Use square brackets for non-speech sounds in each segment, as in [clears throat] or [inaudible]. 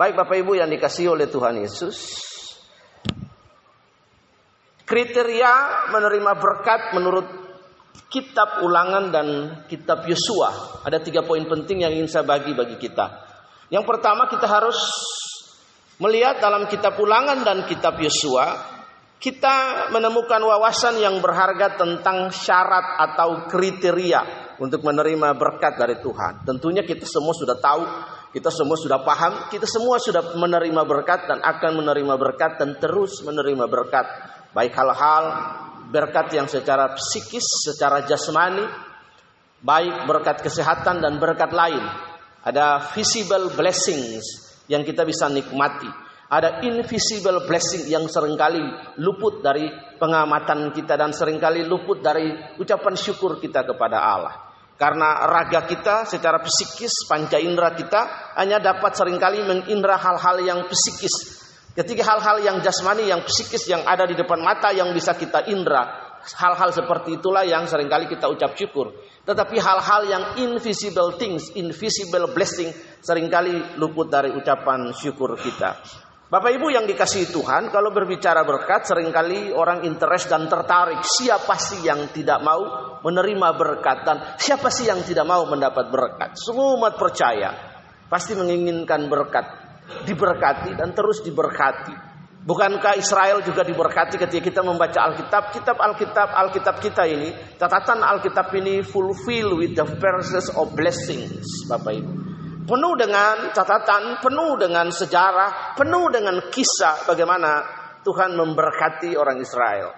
Baik Bapak Ibu yang dikasih oleh Tuhan Yesus. Kriteria menerima berkat menurut kitab ulangan dan kitab Yosua. Ada tiga poin penting yang ingin saya bagi bagi kita. Yang pertama kita harus melihat dalam kitab ulangan dan kitab Yosua. Kita menemukan wawasan yang berharga tentang syarat atau kriteria untuk menerima berkat dari Tuhan. Tentunya kita semua sudah tahu kita semua sudah paham, kita semua sudah menerima berkat dan akan menerima berkat dan terus menerima berkat. Baik hal-hal berkat yang secara psikis, secara jasmani, baik berkat kesehatan dan berkat lain. Ada visible blessings yang kita bisa nikmati. Ada invisible blessing yang sering kali luput dari pengamatan kita dan sering kali luput dari ucapan syukur kita kepada Allah. Karena raga kita secara psikis, panca indera kita hanya dapat sering kali mengindra hal-hal yang psikis. Ketika hal-hal yang jasmani, yang psikis yang ada di depan mata yang bisa kita indra. Hal-hal seperti itulah yang sering kali kita ucap syukur. Tetapi hal-hal yang invisible things, invisible blessing sering kali luput dari ucapan syukur kita. Bapak Ibu yang dikasihi Tuhan, kalau berbicara berkat, sering kali orang interest dan tertarik. Siapa sih yang tidak mau menerima berkat dan siapa sih yang tidak mau mendapat berkat? Semua umat percaya pasti menginginkan berkat, diberkati dan terus diberkati. Bukankah Israel juga diberkati ketika kita membaca Alkitab? Kitab Alkitab, Alkitab kita ini, catatan Alkitab ini fulfill with the verses of blessings, Bapak Ibu penuh dengan catatan, penuh dengan sejarah, penuh dengan kisah bagaimana Tuhan memberkati orang Israel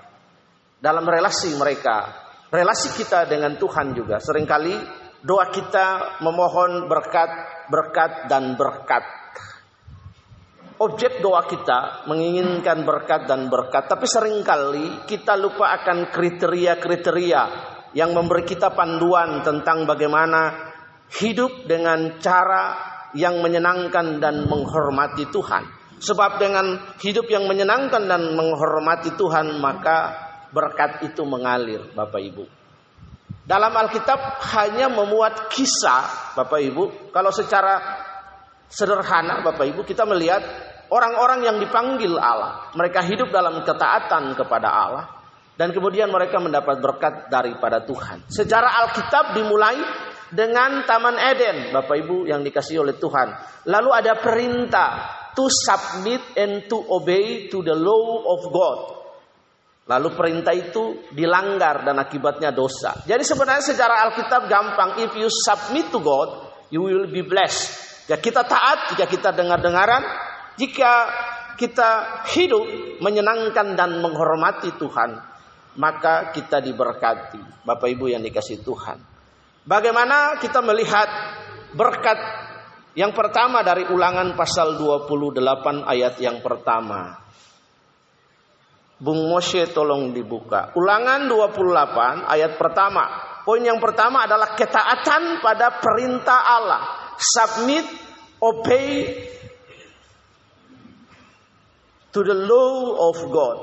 dalam relasi mereka, relasi kita dengan Tuhan juga. Seringkali doa kita memohon berkat, berkat dan berkat. Objek doa kita menginginkan berkat dan berkat, tapi sering kali kita lupa akan kriteria-kriteria yang memberi kita panduan tentang bagaimana hidup dengan cara yang menyenangkan dan menghormati Tuhan. Sebab dengan hidup yang menyenangkan dan menghormati Tuhan, maka berkat itu mengalir, Bapak Ibu. Dalam Alkitab hanya memuat kisah, Bapak Ibu. Kalau secara sederhana, Bapak Ibu, kita melihat orang-orang yang dipanggil Allah. Mereka hidup dalam ketaatan kepada Allah. Dan kemudian mereka mendapat berkat daripada Tuhan. Secara Alkitab dimulai dengan Taman Eden, Bapak Ibu yang dikasih oleh Tuhan. Lalu ada perintah to submit and to obey to the law of God. Lalu perintah itu dilanggar dan akibatnya dosa. Jadi sebenarnya secara Alkitab gampang. If you submit to God, you will be blessed. Jika kita taat, jika kita dengar-dengaran, jika kita hidup menyenangkan dan menghormati Tuhan, maka kita diberkati. Bapak Ibu yang dikasih Tuhan. Bagaimana kita melihat berkat yang pertama dari ulangan pasal 28 ayat yang pertama. Bung Moshe tolong dibuka. Ulangan 28 ayat pertama. Poin yang pertama adalah ketaatan pada perintah Allah. Submit, obey to the law of God,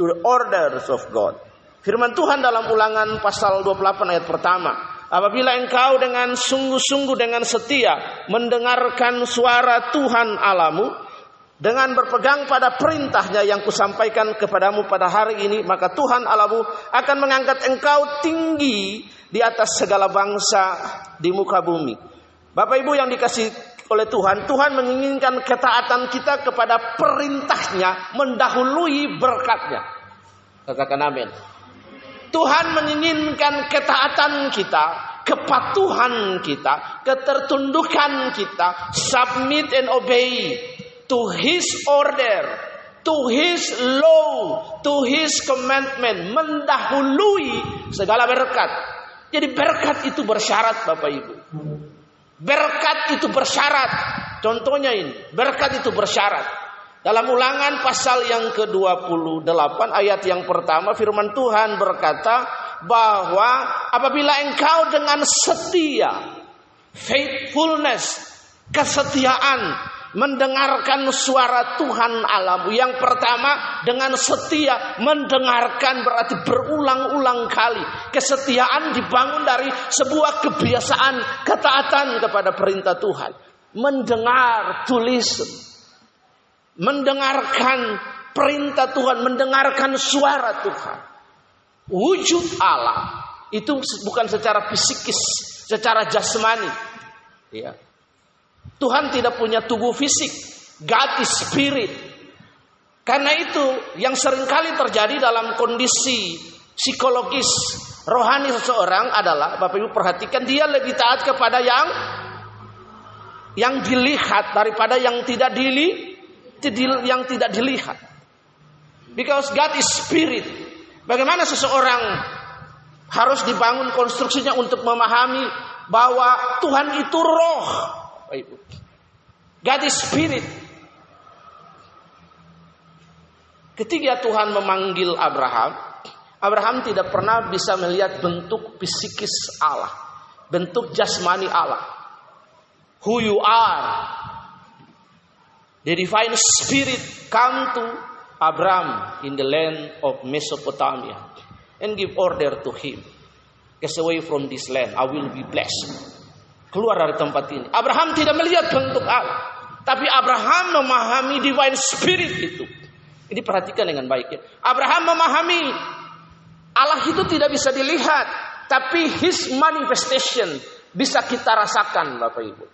to the orders of God. Firman Tuhan dalam ulangan pasal 28 ayat pertama. Apabila engkau dengan sungguh-sungguh dengan setia mendengarkan suara Tuhan alamu dengan berpegang pada perintahnya yang kusampaikan kepadamu pada hari ini maka Tuhan alamu akan mengangkat engkau tinggi di atas segala bangsa di muka bumi. Bapak Ibu yang dikasih oleh Tuhan, Tuhan menginginkan ketaatan kita kepada perintahnya mendahului berkatnya. Katakan amin. Tuhan menginginkan ketaatan kita, kepatuhan kita, ketertundukan kita, submit and obey to his order, to his law, to his commandment, mendahului segala berkat. Jadi berkat itu bersyarat Bapak Ibu. Berkat itu bersyarat. Contohnya ini, berkat itu bersyarat. Dalam ulangan pasal yang ke-28 ayat yang pertama firman Tuhan berkata bahwa apabila engkau dengan setia faithfulness kesetiaan mendengarkan suara Tuhan Allahmu yang pertama dengan setia mendengarkan berarti berulang-ulang kali kesetiaan dibangun dari sebuah kebiasaan ketaatan kepada perintah Tuhan. Mendengar tulis, mendengarkan perintah Tuhan, mendengarkan suara Tuhan. Wujud Allah itu bukan secara fisikis, secara jasmani. Ya. Tuhan tidak punya tubuh fisik, God is spirit. Karena itu yang sering kali terjadi dalam kondisi psikologis rohani seseorang adalah Bapak Ibu perhatikan dia lebih taat kepada yang yang dilihat daripada yang tidak dili yang tidak dilihat. Because God is spirit. Bagaimana seseorang harus dibangun konstruksinya untuk memahami bahwa Tuhan itu roh. God is spirit. Ketika Tuhan memanggil Abraham, Abraham tidak pernah bisa melihat bentuk fisikis Allah, bentuk jasmani Allah. Who you are. The divine spirit come to Abraham in the land of Mesopotamia and give order to him. Get away from this land, I will be blessed. Keluar dari tempat ini. Abraham tidak melihat bentuk Allah. Tapi Abraham memahami divine spirit itu. Ini perhatikan dengan baik ya. Abraham memahami Allah itu tidak bisa dilihat, tapi his manifestation bisa kita rasakan Bapak Ibu.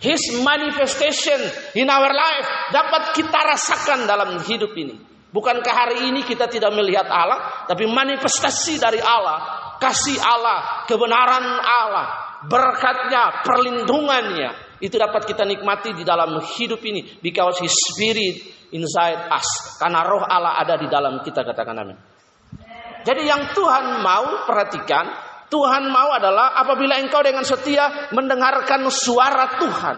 His manifestation in our life dapat kita rasakan dalam hidup ini. Bukankah hari ini kita tidak melihat Allah, tapi manifestasi dari Allah, kasih Allah, kebenaran Allah, berkatnya, perlindungannya itu dapat kita nikmati di dalam hidup ini because his spirit inside us. Karena roh Allah ada di dalam kita katakan amin. Jadi yang Tuhan mau perhatikan, Tuhan mau adalah apabila engkau dengan setia mendengarkan suara Tuhan.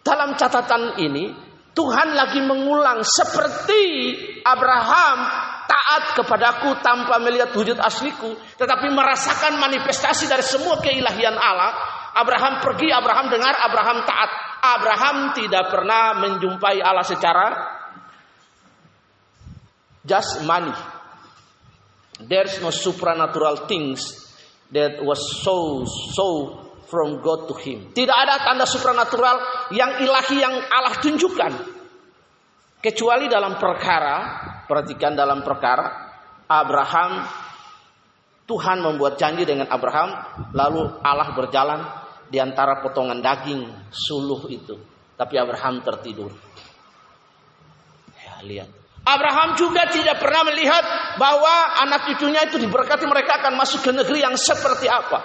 Dalam catatan ini, Tuhan lagi mengulang seperti Abraham taat kepadaku tanpa melihat wujud asliku, tetapi merasakan manifestasi dari semua keilahian Allah. Abraham pergi, Abraham dengar, Abraham taat. Abraham tidak pernah menjumpai Allah secara money. There's no supernatural things that was so so from God to him. Tidak ada tanda supernatural yang ilahi yang Allah tunjukkan. Kecuali dalam perkara, perhatikan dalam perkara Abraham Tuhan membuat janji dengan Abraham, lalu Allah berjalan di antara potongan daging suluh itu. Tapi Abraham tertidur. Ya, lihat. Abraham juga tidak pernah melihat bahwa anak cucunya itu diberkati mereka akan masuk ke negeri yang seperti apa.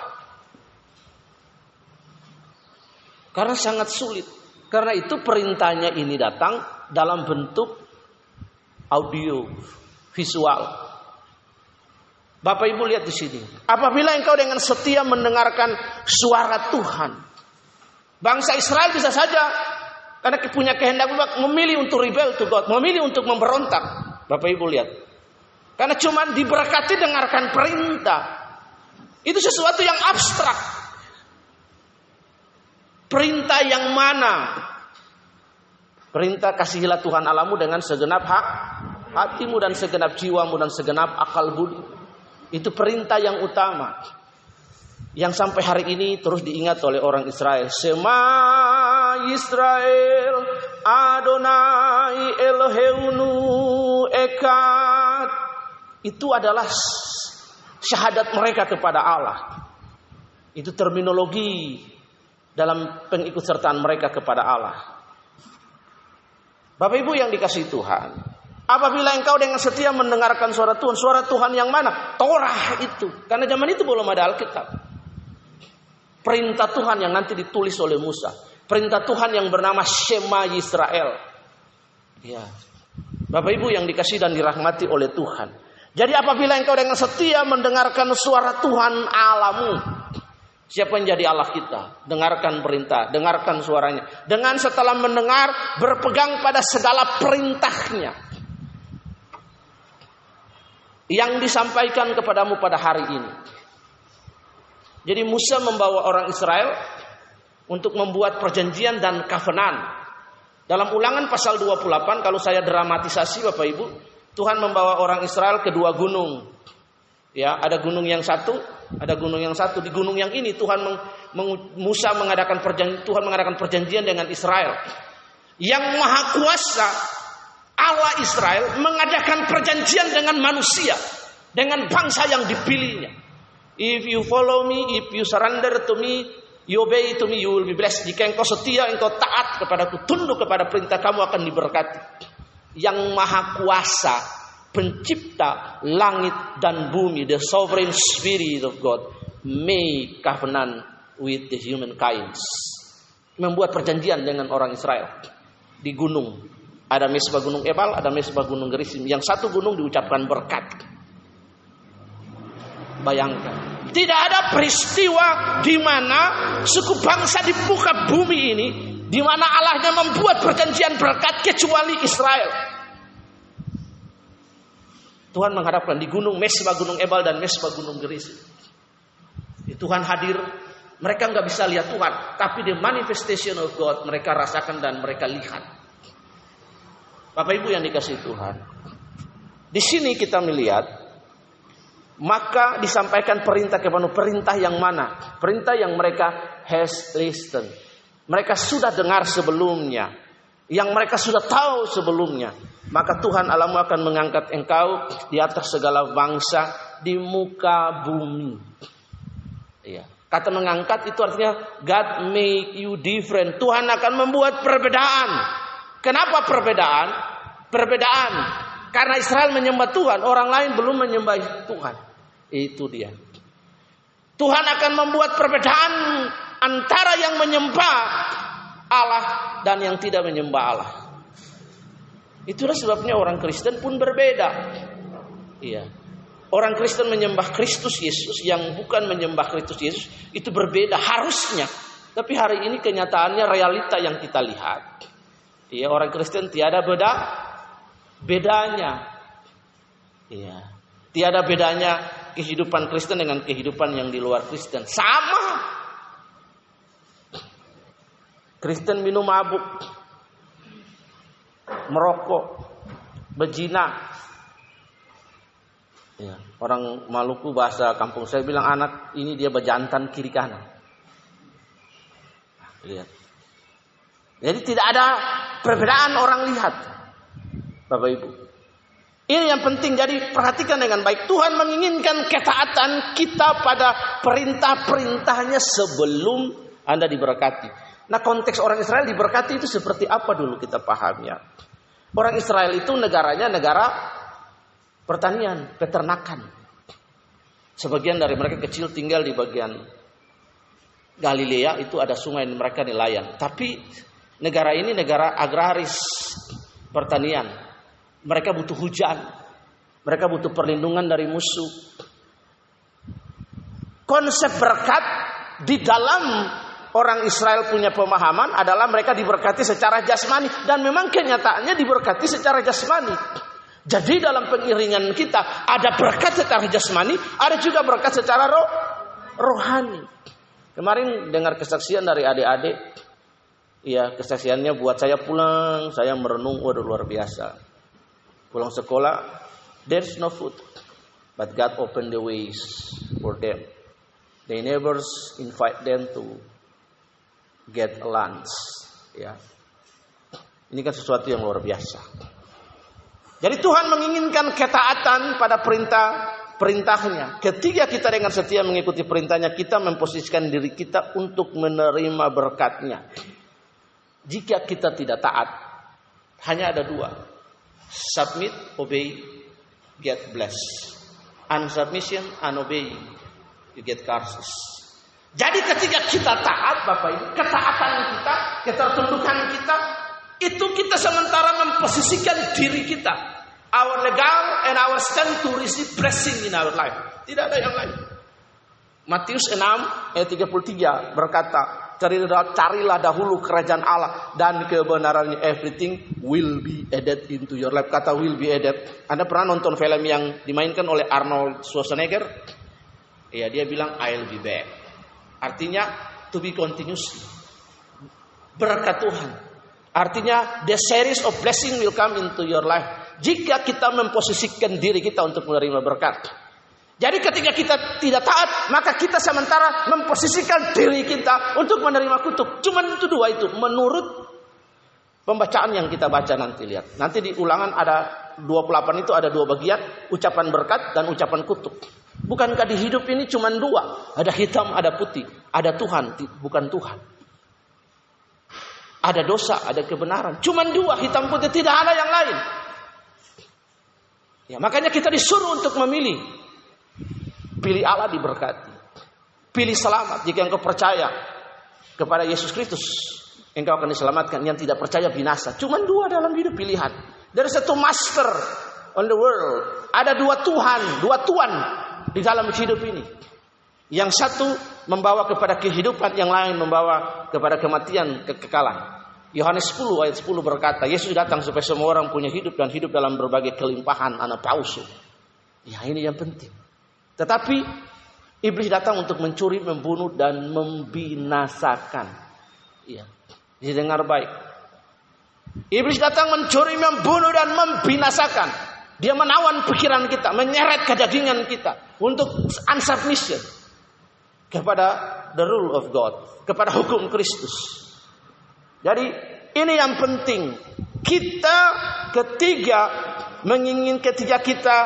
Karena sangat sulit. Karena itu perintahnya ini datang dalam bentuk audio, visual. Bapak Ibu lihat di sini. Apabila engkau dengan setia mendengarkan suara Tuhan. Bangsa Israel bisa saja karena punya kehendak memilih untuk rebel to God, memilih untuk memberontak. Bapak Ibu lihat. Karena cuma diberkati dengarkan perintah. Itu sesuatu yang abstrak. Perintah yang mana? Perintah kasihilah Tuhan alamu dengan segenap hak hatimu dan segenap jiwamu dan segenap akal budi. Itu perintah yang utama. Yang sampai hari ini terus diingat oleh orang Israel. Sema Israel Adonai Eloheunu Ekat. Itu adalah syahadat mereka kepada Allah. Itu terminologi dalam pengikutsertaan mereka kepada Allah. Bapak Ibu yang dikasih Tuhan, Apabila engkau dengan setia mendengarkan suara Tuhan, suara Tuhan yang mana? Torah itu. Karena zaman itu belum ada Alkitab. Perintah Tuhan yang nanti ditulis oleh Musa. Perintah Tuhan yang bernama Shema Yisrael. Ya. Bapak Ibu yang dikasih dan dirahmati oleh Tuhan. Jadi apabila engkau dengan setia mendengarkan suara Tuhan alamu. Siapa yang jadi Allah kita? Dengarkan perintah, dengarkan suaranya. Dengan setelah mendengar, berpegang pada segala perintahnya yang disampaikan kepadamu pada hari ini. Jadi Musa membawa orang Israel untuk membuat perjanjian dan covenant. Dalam ulangan pasal 28 kalau saya dramatisasi Bapak Ibu, Tuhan membawa orang Israel ke dua gunung. Ya, ada gunung yang satu, ada gunung yang satu. Di gunung yang ini Tuhan meng, meng, Musa mengadakan perjanjian, Tuhan mengadakan perjanjian dengan Israel. Yang maha kuasa Allah Israel mengadakan perjanjian dengan manusia, dengan bangsa yang dipilihnya. If you follow me, if you surrender to me, you obey to me, you will be. Jika engkau setia, engkau taat kepadaku, tunduk kepada perintah kamu akan diberkati. Yang maha kuasa pencipta langit dan bumi, the sovereign spirit of God, make covenant with the human kinds. Membuat perjanjian dengan orang Israel di gunung. Ada mesbah gunung Ebal, ada mesbah gunung Gerisim. Yang satu gunung diucapkan berkat. Bayangkan. Tidak ada peristiwa di mana suku bangsa di muka bumi ini di mana Allahnya membuat perjanjian berkat kecuali Israel. Tuhan menghadapkan di gunung Mesbah, gunung Ebal dan Mesbah, gunung Gerizim. Tuhan hadir, mereka nggak bisa lihat Tuhan, tapi the manifestation of God mereka rasakan dan mereka lihat. Bapak Ibu yang dikasih Tuhan, di sini kita melihat maka disampaikan perintah kepada perintah yang mana? Perintah yang mereka has listened. Mereka sudah dengar sebelumnya yang mereka sudah tahu sebelumnya. Maka Tuhan Alamu akan mengangkat engkau di atas segala bangsa di muka bumi. Iya. Kata mengangkat itu artinya God make you different. Tuhan akan membuat perbedaan. Kenapa perbedaan? Perbedaan karena Israel menyembah Tuhan, orang lain belum menyembah Tuhan. Itu dia. Tuhan akan membuat perbedaan antara yang menyembah Allah dan yang tidak menyembah Allah. Itulah sebabnya orang Kristen pun berbeda. Iya. Orang Kristen menyembah Kristus Yesus yang bukan menyembah Kristus Yesus itu berbeda harusnya. Tapi hari ini kenyataannya realita yang kita lihat. Iya, orang Kristen tiada beda bedanya. Iya. Tiada bedanya kehidupan Kristen dengan kehidupan yang di luar Kristen. Sama. Kristen minum mabuk, merokok, berzina. Ya, orang Maluku bahasa kampung saya bilang anak ini dia bejantan kiri kanan. Lihat. Jadi tidak ada perbedaan orang lihat. Bapak Ibu. Ini yang penting jadi perhatikan dengan baik. Tuhan menginginkan ketaatan kita pada perintah-perintahnya sebelum Anda diberkati. Nah konteks orang Israel diberkati itu seperti apa dulu kita paham ya. Orang Israel itu negaranya negara pertanian, peternakan. Sebagian dari mereka kecil tinggal di bagian Galilea itu ada sungai mereka nelayan. Tapi negara ini negara agraris pertanian. Mereka butuh hujan. Mereka butuh perlindungan dari musuh. Konsep berkat di dalam orang Israel punya pemahaman adalah mereka diberkati secara jasmani dan memang kenyataannya diberkati secara jasmani. Jadi dalam pengiringan kita ada berkat secara jasmani, ada juga berkat secara roh, rohani. Kemarin dengar kesaksian dari adik-adik, ya kesaksiannya buat saya pulang, saya merenung, waduh luar biasa. Pulang sekolah, there's no food, but God opened the ways for them. They never invite them to get lunch ya. Ini kan sesuatu yang luar biasa. Jadi Tuhan menginginkan ketaatan pada perintah perintahnya. Ketika kita dengan setia mengikuti perintahnya kita memposisikan diri kita untuk menerima berkatnya. Jika kita tidak taat hanya ada dua submit obey get blessed unsubmission unobey you get curses jadi ketika kita taat Bapak Ibu, ketaatan kita, ketertundukan kita, itu kita sementara memposisikan diri kita. Our legal and our stand to receive blessing in our life. Tidak ada yang lain. Matius 6 ayat 33 berkata, carilah, carilah dahulu kerajaan Allah dan kebenarannya everything will be added into your life. Kata will be added. Anda pernah nonton film yang dimainkan oleh Arnold Schwarzenegger? Ya, dia bilang I'll be back. Artinya to be continuous. Berkat Tuhan. Artinya the series of blessing will come into your life. Jika kita memposisikan diri kita untuk menerima berkat. Jadi ketika kita tidak taat, maka kita sementara memposisikan diri kita untuk menerima kutuk. Cuman itu dua itu, menurut pembacaan yang kita baca nanti lihat. Nanti di ulangan ada 28 itu ada dua bagian, ucapan berkat dan ucapan kutuk. Bukankah di hidup ini cuma dua? Ada hitam, ada putih. Ada Tuhan, bukan Tuhan. Ada dosa, ada kebenaran. Cuma dua, hitam putih, tidak ada yang lain. Ya, makanya kita disuruh untuk memilih Pilih Allah diberkati. Pilih selamat jika engkau percaya kepada Yesus Kristus. Engkau akan diselamatkan. Yang tidak percaya binasa. Cuma dua dalam hidup pilihan. Dari satu master on the world. Ada dua Tuhan, dua Tuhan di dalam hidup ini. Yang satu membawa kepada kehidupan, yang lain membawa kepada kematian, kekekalan. Yohanes 10 ayat 10 berkata, Yesus datang supaya semua orang punya hidup dan hidup dalam berbagai kelimpahan anak palsu. Ya ini yang penting. Tetapi iblis datang untuk mencuri, membunuh dan membinasakan. Iya. Didengar baik. Iblis datang mencuri, membunuh dan membinasakan. Dia menawan pikiran kita, menyeret kedagingan kita untuk unsubmission kepada the rule of God, kepada hukum Kristus. Jadi ini yang penting. Kita ketiga menginginkan ketiga kita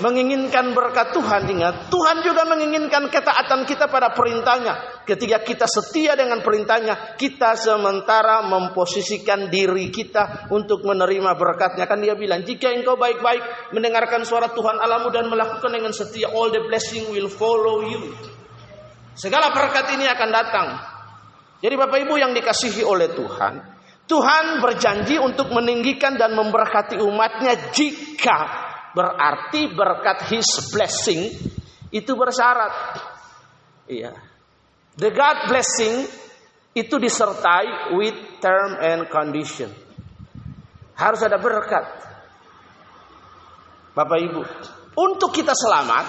menginginkan berkat Tuhan, ingat, Tuhan juga menginginkan ketaatan kita pada perintahnya. Ketika kita setia dengan perintahnya, kita sementara memposisikan diri kita untuk menerima berkatnya. Kan dia bilang, jika engkau baik-baik mendengarkan suara Tuhan alamu dan melakukan dengan setia, all the blessing will follow you. Segala berkat ini akan datang. Jadi Bapak Ibu yang dikasihi oleh Tuhan, Tuhan berjanji untuk meninggikan dan memberkati umatnya jika Berarti berkat his blessing itu bersyarat. Iya. The God blessing itu disertai with term and condition. Harus ada berkat. Bapak Ibu, untuk kita selamat,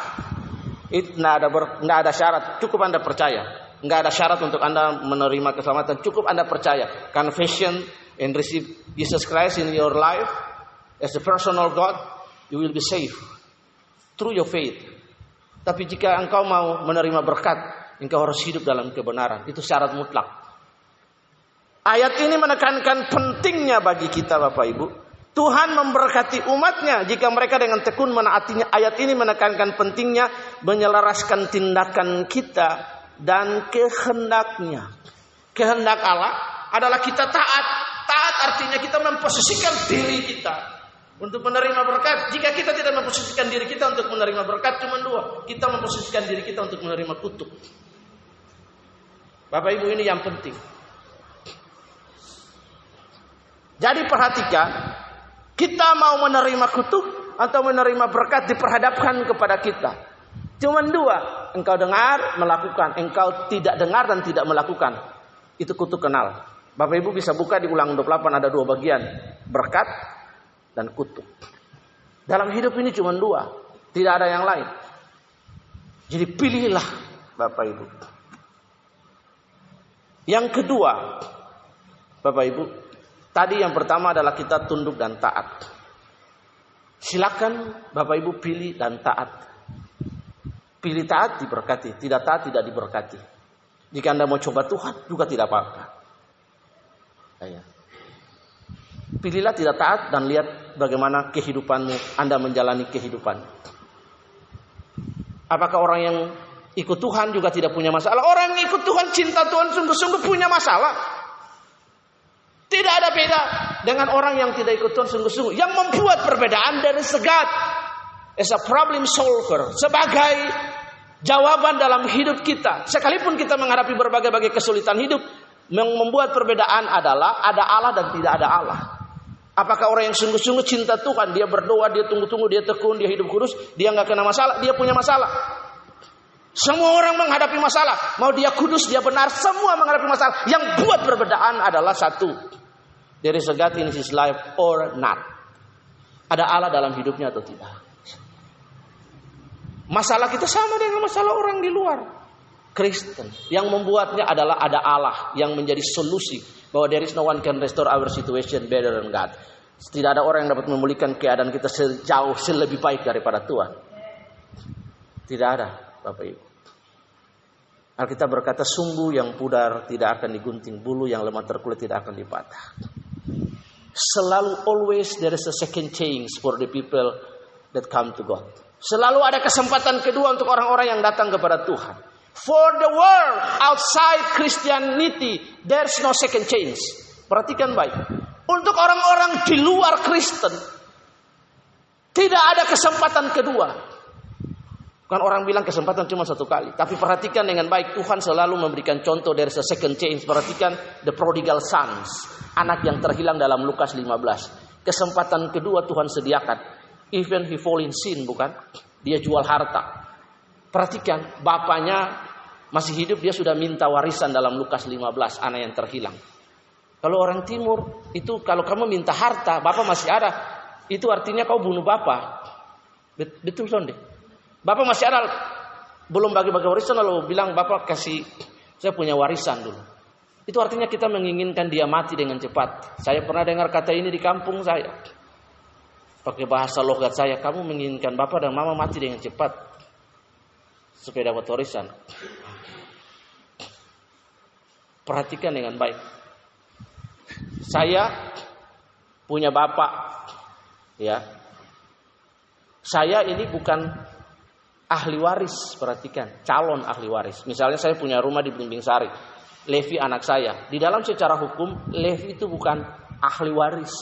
itu tidak ada ber, ada syarat, cukup Anda percaya. Nggak ada syarat untuk Anda menerima keselamatan, cukup Anda percaya. Confession and receive Jesus Christ in your life as a personal God, you will be safe through your faith. Tapi jika engkau mau menerima berkat, engkau harus hidup dalam kebenaran. Itu syarat mutlak. Ayat ini menekankan pentingnya bagi kita Bapak Ibu. Tuhan memberkati umatnya jika mereka dengan tekun menaatinya. Ayat ini menekankan pentingnya menyelaraskan tindakan kita dan kehendaknya. Kehendak Allah adalah kita taat. Taat artinya kita memposisikan diri kita untuk menerima berkat. Jika kita tidak memposisikan diri kita untuk menerima berkat, cuma dua. Kita memposisikan diri kita untuk menerima kutuk. Bapak Ibu ini yang penting. Jadi perhatikan, kita mau menerima kutuk atau menerima berkat diperhadapkan kepada kita. Cuma dua, engkau dengar, melakukan. Engkau tidak dengar dan tidak melakukan. Itu kutuk kenal. Bapak Ibu bisa buka di ulang 28 ada dua bagian. Berkat dan kutuk. Dalam hidup ini cuma dua, tidak ada yang lain. Jadi pilihlah Bapak Ibu. Yang kedua, Bapak Ibu, tadi yang pertama adalah kita tunduk dan taat. Silakan Bapak Ibu pilih dan taat. Pilih taat diberkati, tidak taat tidak diberkati. Jika Anda mau coba Tuhan juga tidak apa-apa. Pilihlah tidak taat dan lihat bagaimana kehidupanmu, Anda menjalani kehidupan. Apakah orang yang ikut Tuhan juga tidak punya masalah? Orang yang ikut Tuhan, cinta Tuhan sungguh-sungguh punya masalah. Tidak ada beda dengan orang yang tidak ikut Tuhan sungguh-sungguh. Yang membuat perbedaan dari segat as a problem solver. Sebagai jawaban dalam hidup kita. Sekalipun kita menghadapi berbagai-bagai kesulitan hidup. Yang membuat perbedaan adalah ada Allah dan tidak ada Allah. Apakah orang yang sungguh-sungguh cinta Tuhan, dia berdoa, dia tunggu-tunggu, dia tekun, dia hidup kudus, dia nggak kena masalah, dia punya masalah. Semua orang menghadapi masalah, mau dia kudus, dia benar, semua menghadapi masalah. Yang buat perbedaan adalah satu. There is a God in life or not. Ada Allah dalam hidupnya atau tidak. Masalah kita sama dengan masalah orang di luar. Kristen. Yang membuatnya adalah ada Allah yang menjadi solusi bahwa there is no one can restore our situation better than God. Tidak ada orang yang dapat memulihkan keadaan kita sejauh selebih baik daripada Tuhan. Tidak ada, Bapak Ibu. Alkitab berkata sumbu yang pudar tidak akan digunting, bulu yang lemah terkulit tidak akan dipatah. Selalu always there is a second chance for the people that come to God. Selalu ada kesempatan kedua untuk orang-orang yang datang kepada Tuhan. For the world outside Christianity, there's no second chance. Perhatikan baik. Untuk orang-orang di luar Kristen, tidak ada kesempatan kedua. Kan orang bilang kesempatan cuma satu kali. Tapi perhatikan dengan baik. Tuhan selalu memberikan contoh dari second change. Perhatikan the prodigal sons. Anak yang terhilang dalam Lukas 15. Kesempatan kedua Tuhan sediakan. Even he fall in sin bukan? Dia jual harta. Perhatikan. Bapaknya masih hidup. Dia sudah minta warisan dalam Lukas 15. Anak yang terhilang. Kalau orang timur. Itu kalau kamu minta harta. Bapak masih ada. Itu artinya kau bunuh bapak. Betul sonde. Bapak masih ada belum bagi-bagi warisan lalu bilang Bapak kasih saya punya warisan dulu. Itu artinya kita menginginkan dia mati dengan cepat. Saya pernah dengar kata ini di kampung saya. Pakai bahasa logat saya, kamu menginginkan Bapak dan Mama mati dengan cepat supaya dapat warisan. Perhatikan dengan baik. Saya punya bapak, ya. Saya ini bukan ahli waris, perhatikan, calon ahli waris. Misalnya saya punya rumah di Blimbing Sari, Levi anak saya. Di dalam secara hukum, Levi itu bukan ahli waris,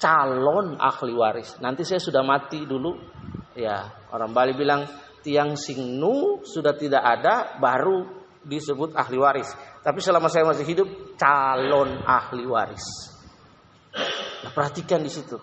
calon ahli waris. Nanti saya sudah mati dulu, ya orang Bali bilang tiang singnu sudah tidak ada, baru disebut ahli waris. Tapi selama saya masih hidup, calon ahli waris. Nah, perhatikan di situ.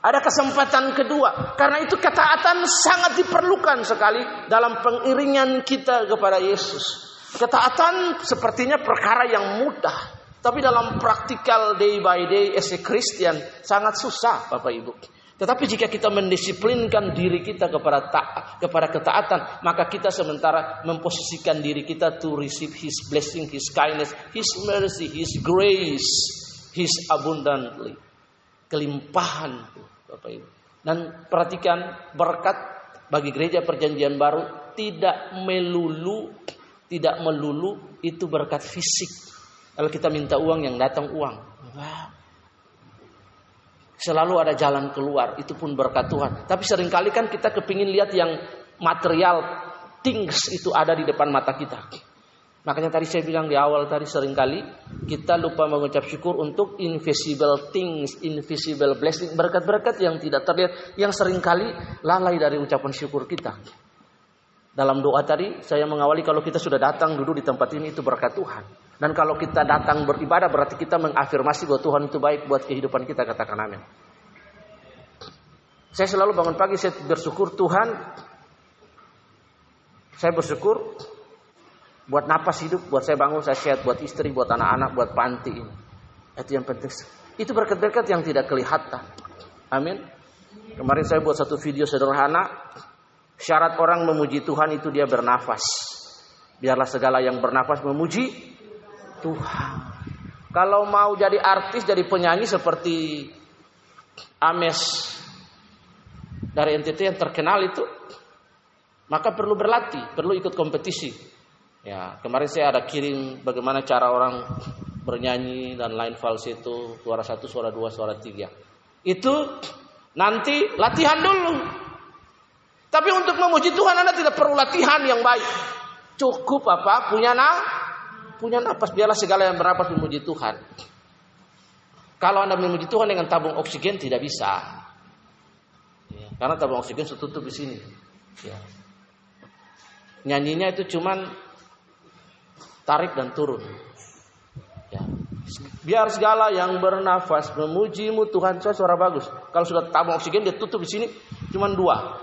Ada kesempatan kedua. Karena itu ketaatan sangat diperlukan sekali dalam pengiringan kita kepada Yesus. Ketaatan sepertinya perkara yang mudah. Tapi dalam praktikal day by day as a Christian sangat susah Bapak Ibu. Tetapi jika kita mendisiplinkan diri kita kepada ta kepada ketaatan, maka kita sementara memposisikan diri kita to receive His blessing, His kindness, His mercy, His grace, His abundantly kelimpahan Bapak Ibu. Dan perhatikan berkat bagi gereja perjanjian baru tidak melulu tidak melulu itu berkat fisik. Kalau kita minta uang yang datang uang. Selalu ada jalan keluar, itu pun berkat Tuhan. Tapi sering kali kan kita kepingin lihat yang material things itu ada di depan mata kita. Makanya tadi saya bilang di awal tadi sering kali kita lupa mengucap syukur untuk invisible things, invisible blessing, berkat-berkat yang tidak terlihat, yang sering kali lalai dari ucapan syukur kita. Dalam doa tadi saya mengawali kalau kita sudah datang duduk di tempat ini itu berkat Tuhan. Dan kalau kita datang beribadah berarti kita mengafirmasi bahwa Tuhan itu baik buat kehidupan kita katakan amin. Saya selalu bangun pagi saya bersyukur Tuhan. Saya bersyukur buat napas hidup, buat saya bangun, saya sehat, buat istri, buat anak-anak, buat panti ini. Itu yang penting. Itu berkat-berkat yang tidak kelihatan. Amin. Kemarin saya buat satu video sederhana. Syarat orang memuji Tuhan itu dia bernafas. Biarlah segala yang bernafas memuji Tuhan. Kalau mau jadi artis, jadi penyanyi seperti Ames dari NTT yang terkenal itu, maka perlu berlatih, perlu ikut kompetisi. Ya, kemarin saya ada kirim bagaimana cara orang bernyanyi dan lain falsetto, suara satu, suara dua, suara tiga. Itu nanti latihan dulu. Tapi untuk memuji Tuhan Anda tidak perlu latihan yang baik. Cukup apa? Punya na punya napas biarlah segala yang bernapas memuji Tuhan. Kalau Anda memuji Tuhan dengan tabung oksigen tidak bisa. Ya, karena tabung oksigen tertutup di sini. Ya. Nyanyinya itu cuman tarik dan turun. Ya. Biar segala yang bernafas memujimu Tuhan saya suara bagus. Kalau sudah tabung oksigen dia tutup di sini cuma dua.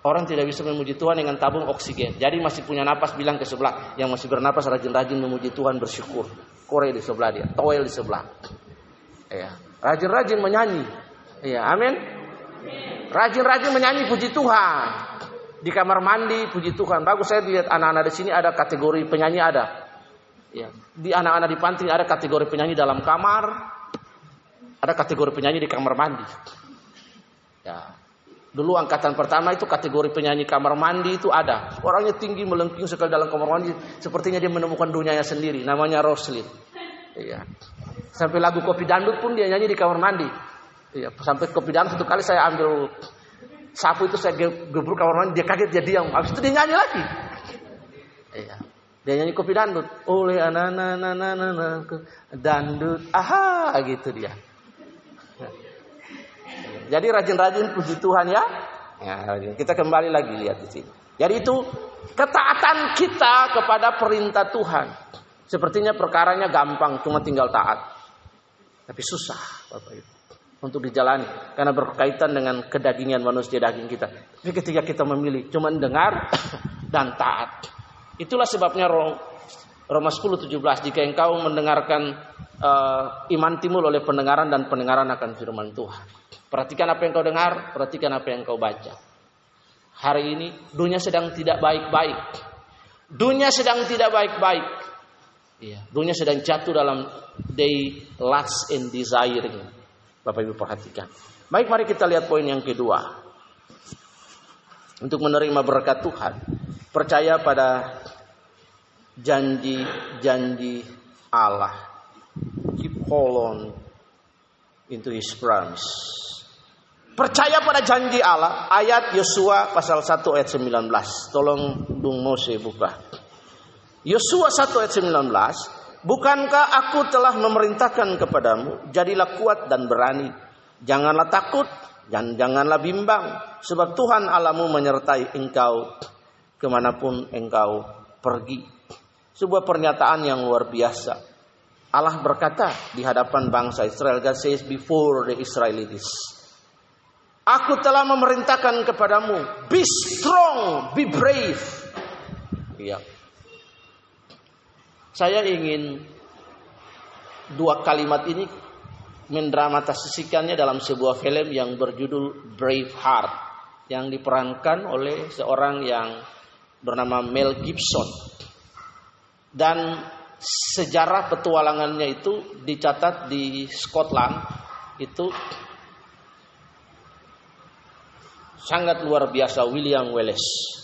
Orang tidak bisa memuji Tuhan dengan tabung oksigen. Jadi masih punya napas bilang ke sebelah. Yang masih bernapas rajin-rajin memuji Tuhan bersyukur. Kore di sebelah dia. Toel di sebelah. Ya. Rajin-rajin menyanyi. Ya, amin. Rajin-rajin menyanyi puji Tuhan. Di kamar mandi puji Tuhan. Bagus saya lihat anak-anak di sini ada kategori penyanyi ada. Ya. Di anak-anak di panti ada kategori penyanyi dalam kamar. Ada kategori penyanyi di kamar mandi. Ya. Dulu angkatan pertama itu kategori penyanyi kamar mandi itu ada. Orangnya tinggi melengking sekali dalam kamar mandi. Sepertinya dia menemukan dunianya sendiri. Namanya Roslin. Iya. Sampai lagu kopi dandut pun dia nyanyi di kamar mandi. Iya. Sampai kopi dandut satu kali saya ambil sapu itu saya gebruk kamar mandi. Dia kaget dia diam. Habis itu dia nyanyi lagi. Iya. Dia nyanyi kopi dandut. Oleh anak-anak dandut. Aha gitu dia. Jadi rajin-rajin puji Tuhan ya. ya. Kita kembali lagi lihat di sini. Jadi itu ketaatan kita kepada perintah Tuhan. Sepertinya perkaranya gampang, cuma tinggal taat. Tapi susah, Bapak Ibu, untuk dijalani karena berkaitan dengan kedagingan manusia daging kita. Tapi ketika kita memilih cuma dengar [coughs] dan taat. Itulah sebabnya Roma 10 17 jika engkau mendengarkan uh, iman timbul oleh pendengaran dan pendengaran akan firman Tuhan. Perhatikan apa yang kau dengar, perhatikan apa yang kau baca. Hari ini dunia sedang tidak baik-baik. Dunia sedang tidak baik-baik. Iya, dunia sedang jatuh dalam day last and desiring. Bapak Ibu perhatikan. Baik, mari kita lihat poin yang kedua. Untuk menerima berkat Tuhan, percaya pada janji-janji Allah. Keep hold on into his promise. Percaya pada janji Allah. Ayat Yosua pasal 1 ayat 19. Tolong Bung Mose buka. Yosua 1 ayat 19. Bukankah aku telah memerintahkan kepadamu. Jadilah kuat dan berani. Janganlah takut. Dan janganlah bimbang. Sebab Tuhan Allahmu menyertai engkau. Ke mana pun engkau pergi. Sebuah pernyataan yang luar biasa. Allah berkata di hadapan bangsa Israel. God says before the Israelites. Aku telah memerintahkan kepadamu, be strong, be brave. Ya. Saya ingin dua kalimat ini mendramatisasikannya dalam sebuah film yang berjudul Brave Heart yang diperankan oleh seorang yang bernama Mel Gibson. Dan sejarah petualangannya itu dicatat di Scotland itu sangat luar biasa William Wallace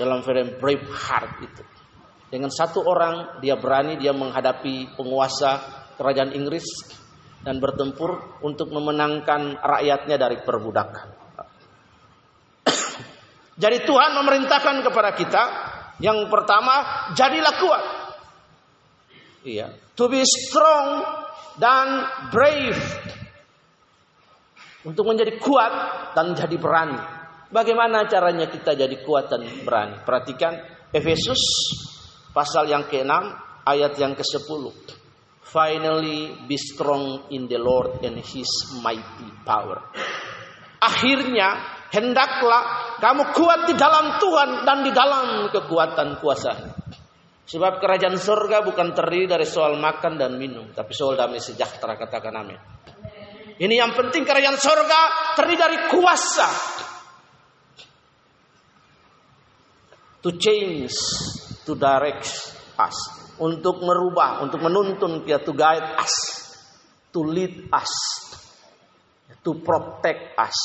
dalam film Braveheart itu. Dengan satu orang dia berani dia menghadapi penguasa kerajaan Inggris dan bertempur untuk memenangkan rakyatnya dari perbudakan. [coughs] Jadi Tuhan memerintahkan kepada kita yang pertama jadilah kuat. Iya, to be strong dan brave untuk menjadi kuat dan jadi berani. Bagaimana caranya kita jadi kuat dan berani? Perhatikan Efesus pasal yang ke-6 ayat yang ke-10. Finally be strong in the Lord and his mighty power. Akhirnya hendaklah kamu kuat di dalam Tuhan dan di dalam kekuatan kuasa. Sebab kerajaan surga bukan terdiri dari soal makan dan minum, tapi soal damai sejahtera katakan amin. Ini yang penting kerajaan sorga terdiri dari kuasa. To change, to direct us. Untuk merubah, untuk menuntun kita, to guide us. To lead us. To protect us.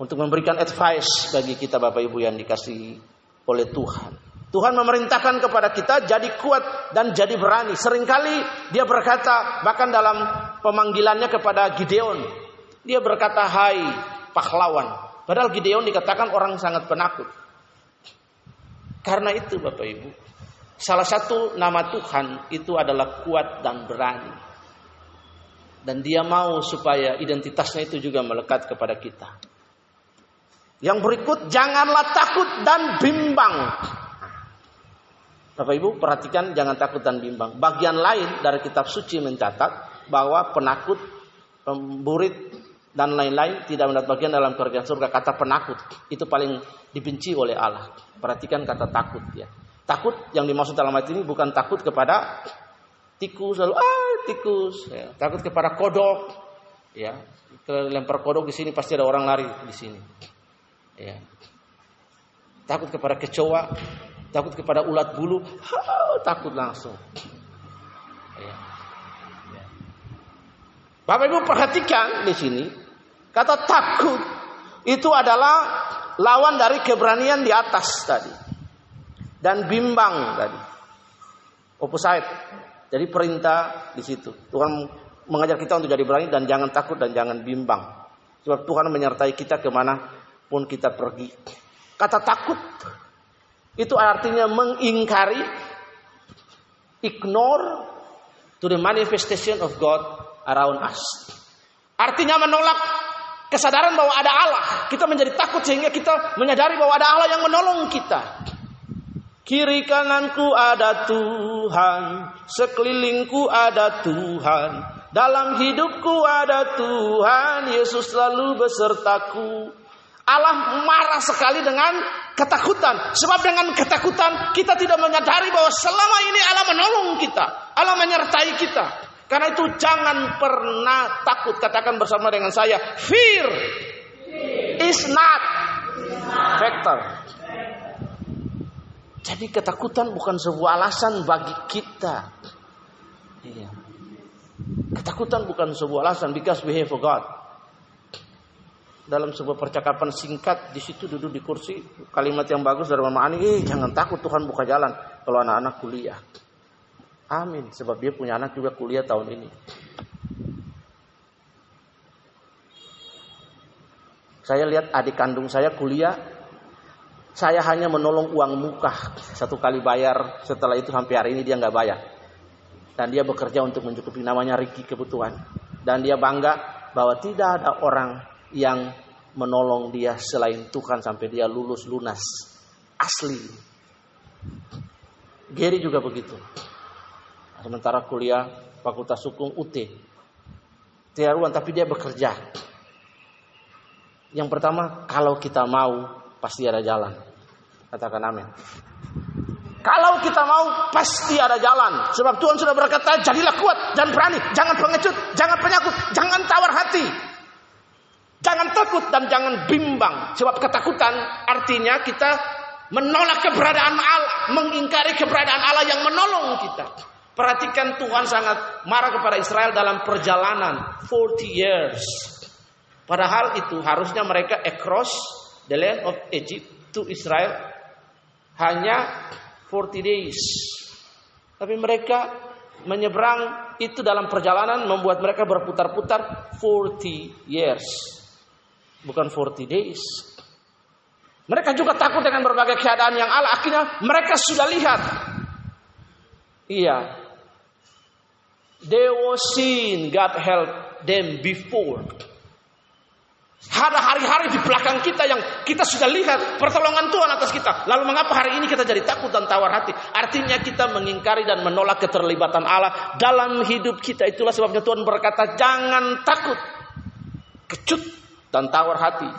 Untuk memberikan advice bagi kita Bapak Ibu yang dikasih oleh Tuhan. Tuhan memerintahkan kepada kita jadi kuat dan jadi berani. Seringkali dia berkata bahkan dalam pemanggilannya kepada Gideon. Dia berkata, "Hai pahlawan." Padahal Gideon dikatakan orang sangat penakut. Karena itu Bapak Ibu, salah satu nama Tuhan itu adalah kuat dan berani. Dan dia mau supaya identitasnya itu juga melekat kepada kita. Yang berikut, janganlah takut dan bimbang. Bapak Ibu perhatikan jangan takut dan bimbang. Bagian lain dari kitab suci mencatat bahwa penakut, pemburit dan lain-lain tidak mendapat bagian dalam kerajaan surga. Kata penakut itu paling dibenci oleh Allah. Perhatikan kata takut ya. Takut yang dimaksud dalam ayat ini bukan takut kepada tikus lalu ah tikus ya. takut kepada kodok ya lempar kodok di sini pasti ada orang lari di sini ya takut kepada kecoa takut kepada ulat bulu, ha, takut langsung. Ya. Ya. Bapak Ibu perhatikan di sini, kata takut itu adalah lawan dari keberanian di atas tadi. Dan bimbang tadi. Opposite. Jadi perintah di situ. Tuhan mengajar kita untuk jadi berani dan jangan takut dan jangan bimbang. Sebab Tuhan menyertai kita ke mana pun kita pergi. Kata takut itu artinya mengingkari, ignore to the manifestation of God around us. Artinya menolak kesadaran bahwa ada Allah. Kita menjadi takut sehingga kita menyadari bahwa ada Allah yang menolong kita. Kiri kananku ada Tuhan, sekelilingku ada Tuhan, dalam hidupku ada Tuhan, Yesus selalu besertaku. Allah marah sekali dengan ketakutan. Sebab dengan ketakutan kita tidak menyadari bahwa selama ini Allah menolong kita. Allah menyertai kita. Karena itu jangan pernah takut. Katakan bersama dengan saya. Fear is not factor. Jadi ketakutan bukan sebuah alasan bagi kita. Iya. Ketakutan bukan sebuah alasan because we have God dalam sebuah percakapan singkat di situ duduk di kursi kalimat yang bagus dari Mama Ani, eh jangan takut Tuhan buka jalan kalau anak-anak kuliah. Amin, sebab dia punya anak juga kuliah tahun ini. Saya lihat adik kandung saya kuliah, saya hanya menolong uang muka satu kali bayar, setelah itu sampai hari ini dia nggak bayar. Dan dia bekerja untuk mencukupi namanya Ricky kebutuhan. Dan dia bangga bahwa tidak ada orang yang menolong dia selain Tuhan sampai dia lulus lunas. Asli. Gary juga begitu. Sementara kuliah Fakultas Hukum UT. Tiaruan tapi dia bekerja. Yang pertama, kalau kita mau pasti ada jalan. Katakan amin. Kalau kita mau pasti ada jalan. Sebab Tuhan sudah berkata, jadilah kuat, jangan berani, jangan pengecut, jangan penyakut, jangan tawar hati. Jangan takut dan jangan bimbang. Sebab ketakutan artinya kita menolak keberadaan Allah, mengingkari keberadaan Allah yang menolong kita. Perhatikan Tuhan sangat marah kepada Israel dalam perjalanan 40 years. Padahal itu harusnya mereka across the land of Egypt to Israel hanya 40 days. Tapi mereka menyeberang itu dalam perjalanan membuat mereka berputar-putar 40 years bukan 40 days. Mereka juga takut dengan berbagai keadaan yang Allah. Akhirnya mereka sudah lihat. Iya. They were seen God help them before. Ada hari-hari di belakang kita yang kita sudah lihat pertolongan Tuhan atas kita. Lalu mengapa hari ini kita jadi takut dan tawar hati? Artinya kita mengingkari dan menolak keterlibatan Allah dalam hidup kita. Itulah sebabnya Tuhan berkata, jangan takut. Kecut dan tawar hati.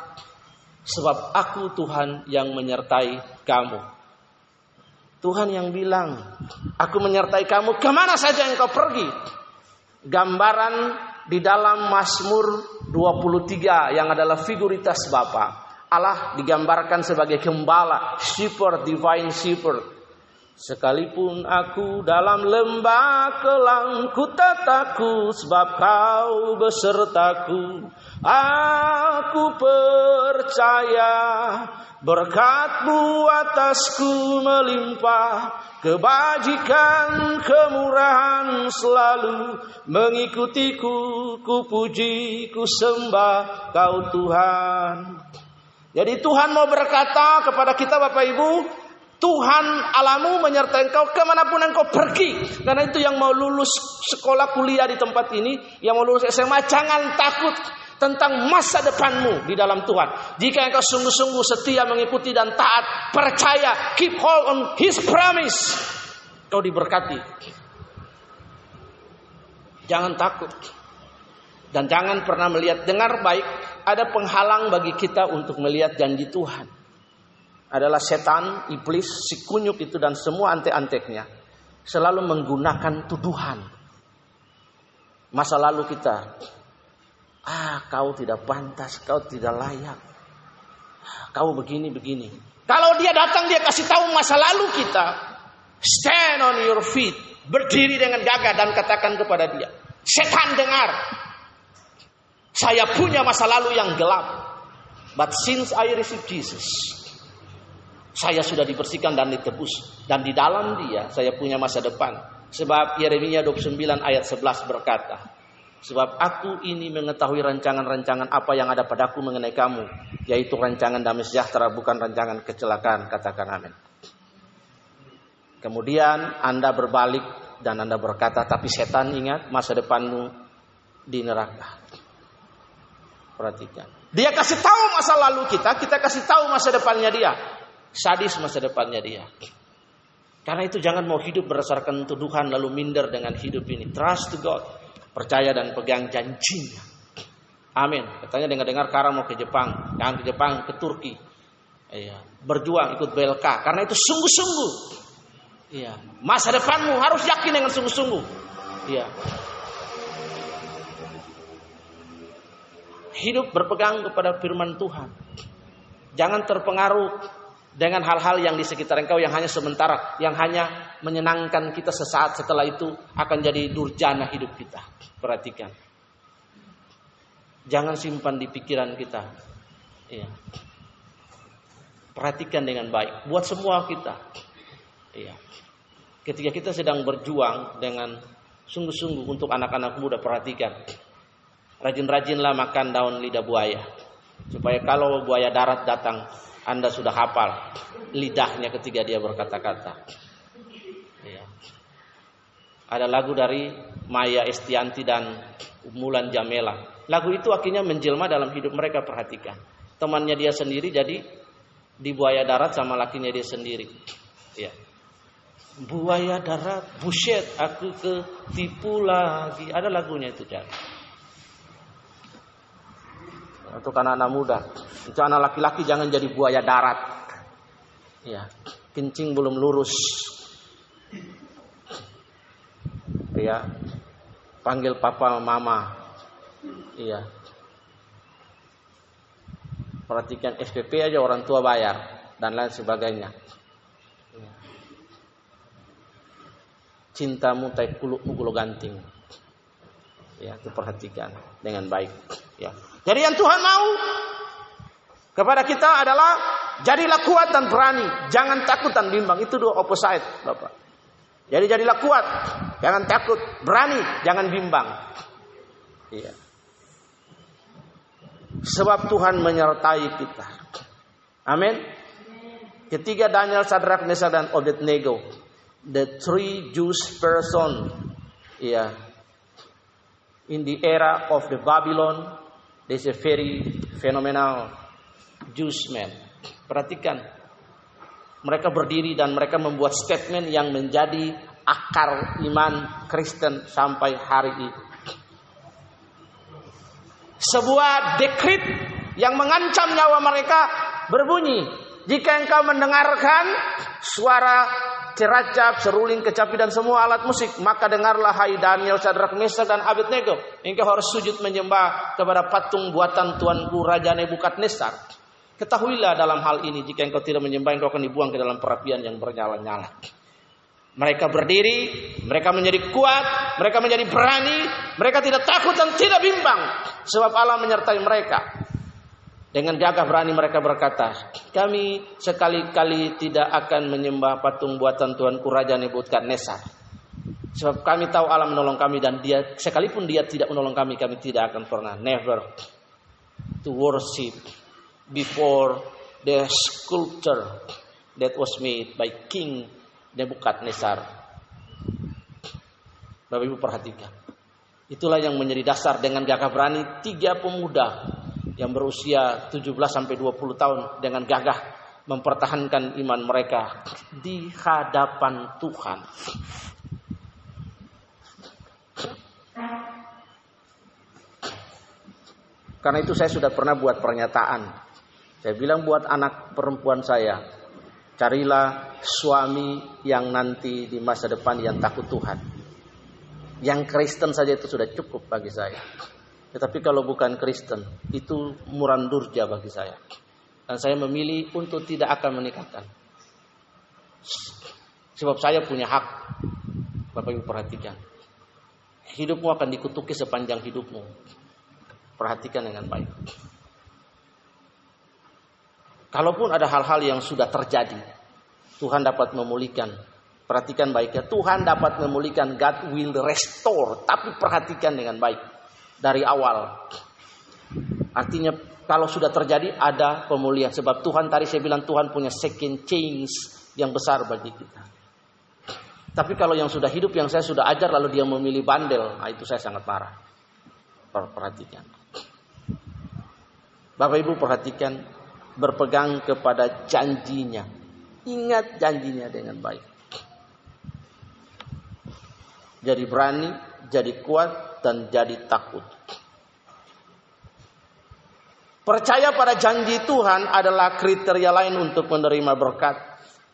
Sebab aku Tuhan yang menyertai kamu. Tuhan yang bilang, aku menyertai kamu ke mana saja engkau pergi. Gambaran di dalam Mazmur 23 yang adalah figuritas Bapa. Allah digambarkan sebagai gembala, shepherd, divine shepherd. Sekalipun aku dalam lembah kelang ku tak takut sebab kau besertaku. Aku percaya berkatmu atasku melimpah Kebajikan kemurahan selalu. Mengikutiku Ku puji, ku sembah kau Tuhan. Jadi Tuhan mau berkata kepada kita Bapak Ibu Tuhan alamu menyertai engkau ke mana pun engkau pergi. Karena itu yang mau lulus sekolah kuliah di tempat ini, yang mau lulus SMA, jangan takut tentang masa depanmu di dalam Tuhan. Jika engkau sungguh-sungguh setia mengikuti dan taat, percaya, keep hold on His promise, kau diberkati. Jangan takut. Dan jangan pernah melihat dengar baik ada penghalang bagi kita untuk melihat janji Tuhan. Adalah setan, iblis, si kunyuk itu dan semua antek-anteknya selalu menggunakan tuduhan. Masa lalu kita Ah, kau tidak pantas, kau tidak layak. Kau begini begini. Kalau dia datang dia kasih tahu masa lalu kita. Stand on your feet. Berdiri dengan gagah dan katakan kepada dia. Setan dengar. Saya punya masa lalu yang gelap. But since I received Jesus, saya sudah dibersihkan dan ditebus. Dan di dalam dia saya punya masa depan. Sebab Yeremia 29 ayat 11 berkata, Sebab aku ini mengetahui rancangan-rancangan apa yang ada padaku mengenai kamu, yaitu rancangan damai sejahtera bukan rancangan kecelakaan, katakan amin. Kemudian Anda berbalik dan Anda berkata, tapi setan ingat masa depanmu di neraka. Perhatikan. Dia kasih tahu masa lalu kita, kita kasih tahu masa depannya dia. Sadis masa depannya dia. Karena itu jangan mau hidup berdasarkan tuduhan lalu minder dengan hidup ini. Trust to God. Percaya dan pegang janjinya. Amin. Katanya dengar-dengar Kara mau ke Jepang. Jangan ke Jepang, ke Turki. Iya. Berjuang ikut BLK. Karena itu sungguh-sungguh. Iya. Masa depanmu harus yakin dengan sungguh-sungguh. Iya. hidup berpegang kepada firman Tuhan. Jangan terpengaruh dengan hal-hal yang di sekitar engkau yang hanya sementara, yang hanya menyenangkan kita sesaat setelah itu akan jadi durjana hidup kita. Perhatikan. Jangan simpan di pikiran kita. Iya. Perhatikan dengan baik. Buat semua kita. Iya. Ketika kita sedang berjuang dengan sungguh-sungguh untuk anak-anak muda, perhatikan Rajin-rajinlah makan daun lidah buaya. Supaya kalau buaya darat datang, Anda sudah hafal lidahnya ketika dia berkata-kata. Ada lagu dari Maya Estianti dan Mulan Jamela. Lagu itu akhirnya menjelma dalam hidup mereka perhatikan. Temannya dia sendiri jadi di buaya darat sama lakinya dia sendiri. Ya. Buaya darat, buset, aku ketipu lagi. Ada lagunya itu jadi untuk anak-anak muda. Untuk anak laki-laki jangan jadi buaya darat. Ya, kencing belum lurus. Ya, panggil papa mama. Iya. Perhatikan SPP aja orang tua bayar dan lain sebagainya. Iya. Cintamu tai kulukmu gulo ganting. Ya, itu perhatikan dengan baik. Ya. Jadi yang Tuhan mau kepada kita adalah jadilah kuat dan berani, jangan takut dan bimbang. Itu dua opposite, Bapak. Jadi jadilah kuat, jangan takut, berani, jangan bimbang. Iya. Sebab Tuhan menyertai kita. Amin. Ketiga Daniel, Sadrak, Mesa dan Abednego, the three Jewish person, yeah, in the era of the Babylon, This is a very phenomenal Jewish man. Perhatikan. Mereka berdiri dan mereka membuat statement yang menjadi akar iman Kristen sampai hari ini. Sebuah dekrit yang mengancam nyawa mereka berbunyi, jika engkau mendengarkan suara ceracap, seruling, kecapi dan semua alat musik, maka dengarlah hai Daniel, Sadrak, Mesa dan Abednego. Engkau harus sujud menyembah kepada patung buatan tuanku Raja Nebukadnezar. Ketahuilah dalam hal ini jika engkau tidak menyembah engkau akan dibuang ke dalam perapian yang bernyala-nyala. Mereka berdiri, mereka menjadi kuat, mereka menjadi berani, mereka tidak takut dan tidak bimbang sebab Allah menyertai mereka. Dengan gagah berani mereka berkata, kami sekali-kali tidak akan menyembah patung buatan Tuanku Raja Nebukadnezar. Sebab kami tahu Allah menolong kami dan dia sekalipun dia tidak menolong kami, kami tidak akan pernah never to worship before the sculpture that was made by King Nebukadnezar. Bapak Ibu perhatikan. Itulah yang menjadi dasar dengan gagah berani tiga pemuda yang berusia 17 sampai 20 tahun dengan gagah mempertahankan iman mereka di hadapan Tuhan. Karena itu saya sudah pernah buat pernyataan. Saya bilang buat anak perempuan saya, carilah suami yang nanti di masa depan yang takut Tuhan. Yang Kristen saja itu sudah cukup bagi saya. Tetapi kalau bukan Kristen, itu murandurja bagi saya. Dan saya memilih untuk tidak akan menikahkan. Sebab saya punya hak. Bapak Ibu perhatikan. Hidupmu akan dikutuki sepanjang hidupmu. Perhatikan dengan baik. Kalaupun ada hal-hal yang sudah terjadi, Tuhan dapat memulihkan. Perhatikan baiknya, Tuhan dapat memulihkan. God will restore. Tapi perhatikan dengan baik dari awal. Artinya kalau sudah terjadi ada pemulihan. Sebab Tuhan tadi saya bilang Tuhan punya second change yang besar bagi kita. Tapi kalau yang sudah hidup yang saya sudah ajar lalu dia memilih bandel, nah itu saya sangat marah. Perhatikan. Bapak Ibu perhatikan berpegang kepada janjinya. Ingat janjinya dengan baik. Jadi berani, jadi kuat, dan jadi takut. Percaya pada janji Tuhan adalah kriteria lain untuk menerima berkat.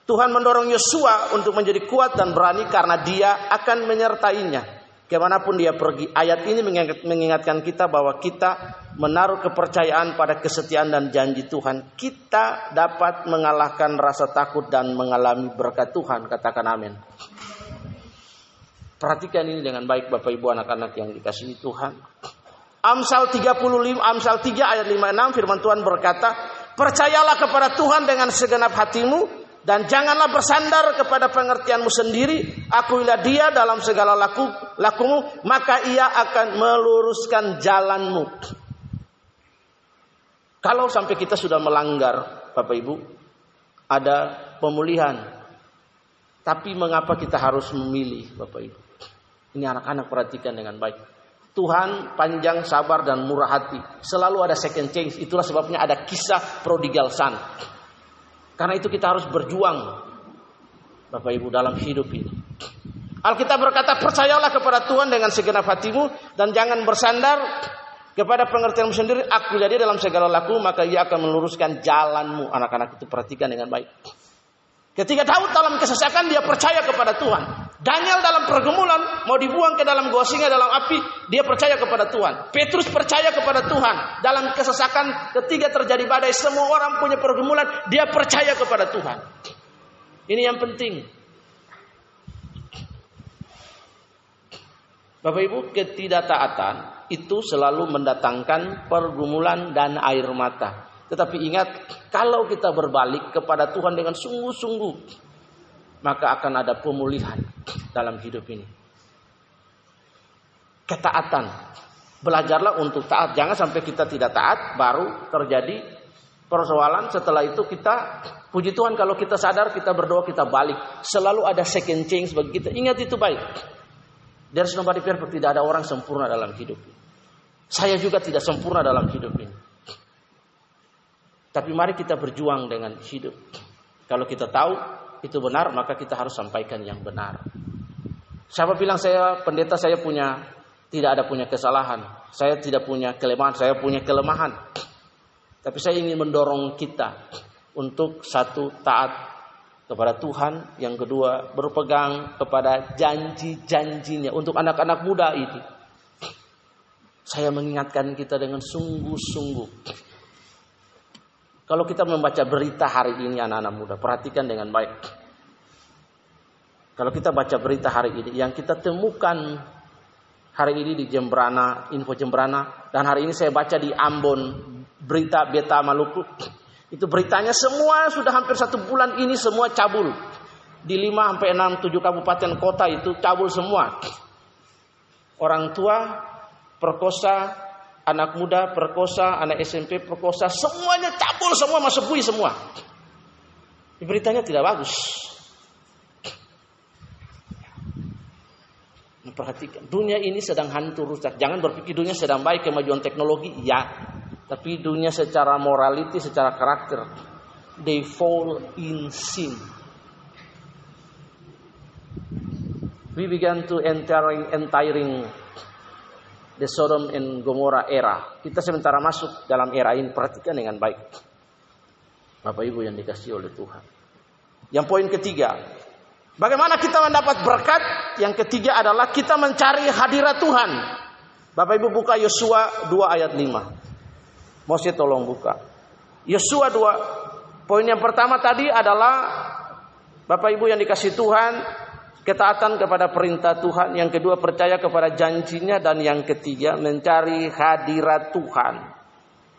Tuhan mendorong Yosua untuk menjadi kuat dan berani karena dia akan menyertainya. Ke mana pun dia pergi. Ayat ini mengingatkan kita bahwa kita menaruh kepercayaan pada kesetiaan dan janji Tuhan. Kita dapat mengalahkan rasa takut dan mengalami berkat Tuhan. Katakan amin. Perhatikan ini dengan baik Bapak Ibu anak-anak yang dikasihi Tuhan. Amsal 35 Amsal 3 ayat 56 firman Tuhan berkata, "Percayalah kepada Tuhan dengan segenap hatimu dan janganlah bersandar kepada pengertianmu sendiri. Akuilah dia dalam segala laku, lakumu, maka ia akan meluruskan jalanmu. Kalau sampai kita sudah melanggar, Bapak Ibu, ada pemulihan. Tapi mengapa kita harus memilih, Bapak Ibu? Ini anak-anak perhatikan dengan baik. Tuhan panjang sabar dan murah hati. Selalu ada second chance. Itulah sebabnya ada kisah prodigal son. Karena itu kita harus berjuang Bapak Ibu dalam hidup ini. Alkitab berkata percayalah kepada Tuhan dengan segenap hatimu dan jangan bersandar kepada pengertianmu sendiri. Aku jadi dalam segala laku maka ia akan meluruskan jalanmu. Anak-anak itu perhatikan dengan baik. Ketika Daud dalam kesesakan dia percaya kepada Tuhan. Daniel dalam pergumulan mau dibuang ke dalam gua singa dalam api, dia percaya kepada Tuhan. Petrus percaya kepada Tuhan. Dalam kesesakan ketika terjadi badai, semua orang punya pergumulan, dia percaya kepada Tuhan. Ini yang penting. Bapak Ibu, ketidaktaatan itu selalu mendatangkan pergumulan dan air mata. Tetapi ingat, kalau kita berbalik kepada Tuhan dengan sungguh-sungguh, maka akan ada pemulihan dalam hidup ini. Ketaatan. Belajarlah untuk taat. Jangan sampai kita tidak taat, baru terjadi persoalan. Setelah itu kita, puji Tuhan kalau kita sadar, kita berdoa, kita balik. Selalu ada second chance bagi kita. Ingat itu baik. There's nobody perfect. Tidak ada orang sempurna dalam hidup ini. Saya juga tidak sempurna dalam hidup ini. Tapi mari kita berjuang dengan hidup. Kalau kita tahu itu benar, maka kita harus sampaikan yang benar. Siapa bilang saya pendeta saya punya tidak ada punya kesalahan. Saya tidak punya kelemahan, saya punya kelemahan. Tapi saya ingin mendorong kita untuk satu taat kepada Tuhan, yang kedua berpegang kepada janji-janjinya untuk anak-anak muda ini. Saya mengingatkan kita dengan sungguh-sungguh kalau kita membaca berita hari ini anak-anak muda, perhatikan dengan baik. Kalau kita baca berita hari ini, yang kita temukan hari ini di Jembrana, info Jembrana, dan hari ini saya baca di Ambon, berita Beta Maluku, itu beritanya semua sudah hampir satu bulan ini semua cabul. Di 5 sampai 6, 7 kabupaten kota itu cabul semua. Orang tua perkosa anak muda perkosa, anak SMP perkosa, semuanya cabul semua masuk bui semua. Beritanya tidak bagus. Perhatikan, dunia ini sedang hancur rusak. Jangan berpikir dunia sedang baik kemajuan teknologi, ya. Tapi dunia secara morality, secara karakter, they fall in sin. We began to entering, entering the Sodom and Gomorrah era. Kita sementara masuk dalam era ini, perhatikan dengan baik. Bapak Ibu yang dikasih oleh Tuhan. Yang poin ketiga, bagaimana kita mendapat berkat? Yang ketiga adalah kita mencari hadirat Tuhan. Bapak Ibu buka Yosua 2 ayat 5. Mose tolong buka. Yosua 2 poin yang pertama tadi adalah Bapak Ibu yang dikasih Tuhan, ketaatan kepada perintah Tuhan, yang kedua percaya kepada janjinya dan yang ketiga mencari hadirat Tuhan.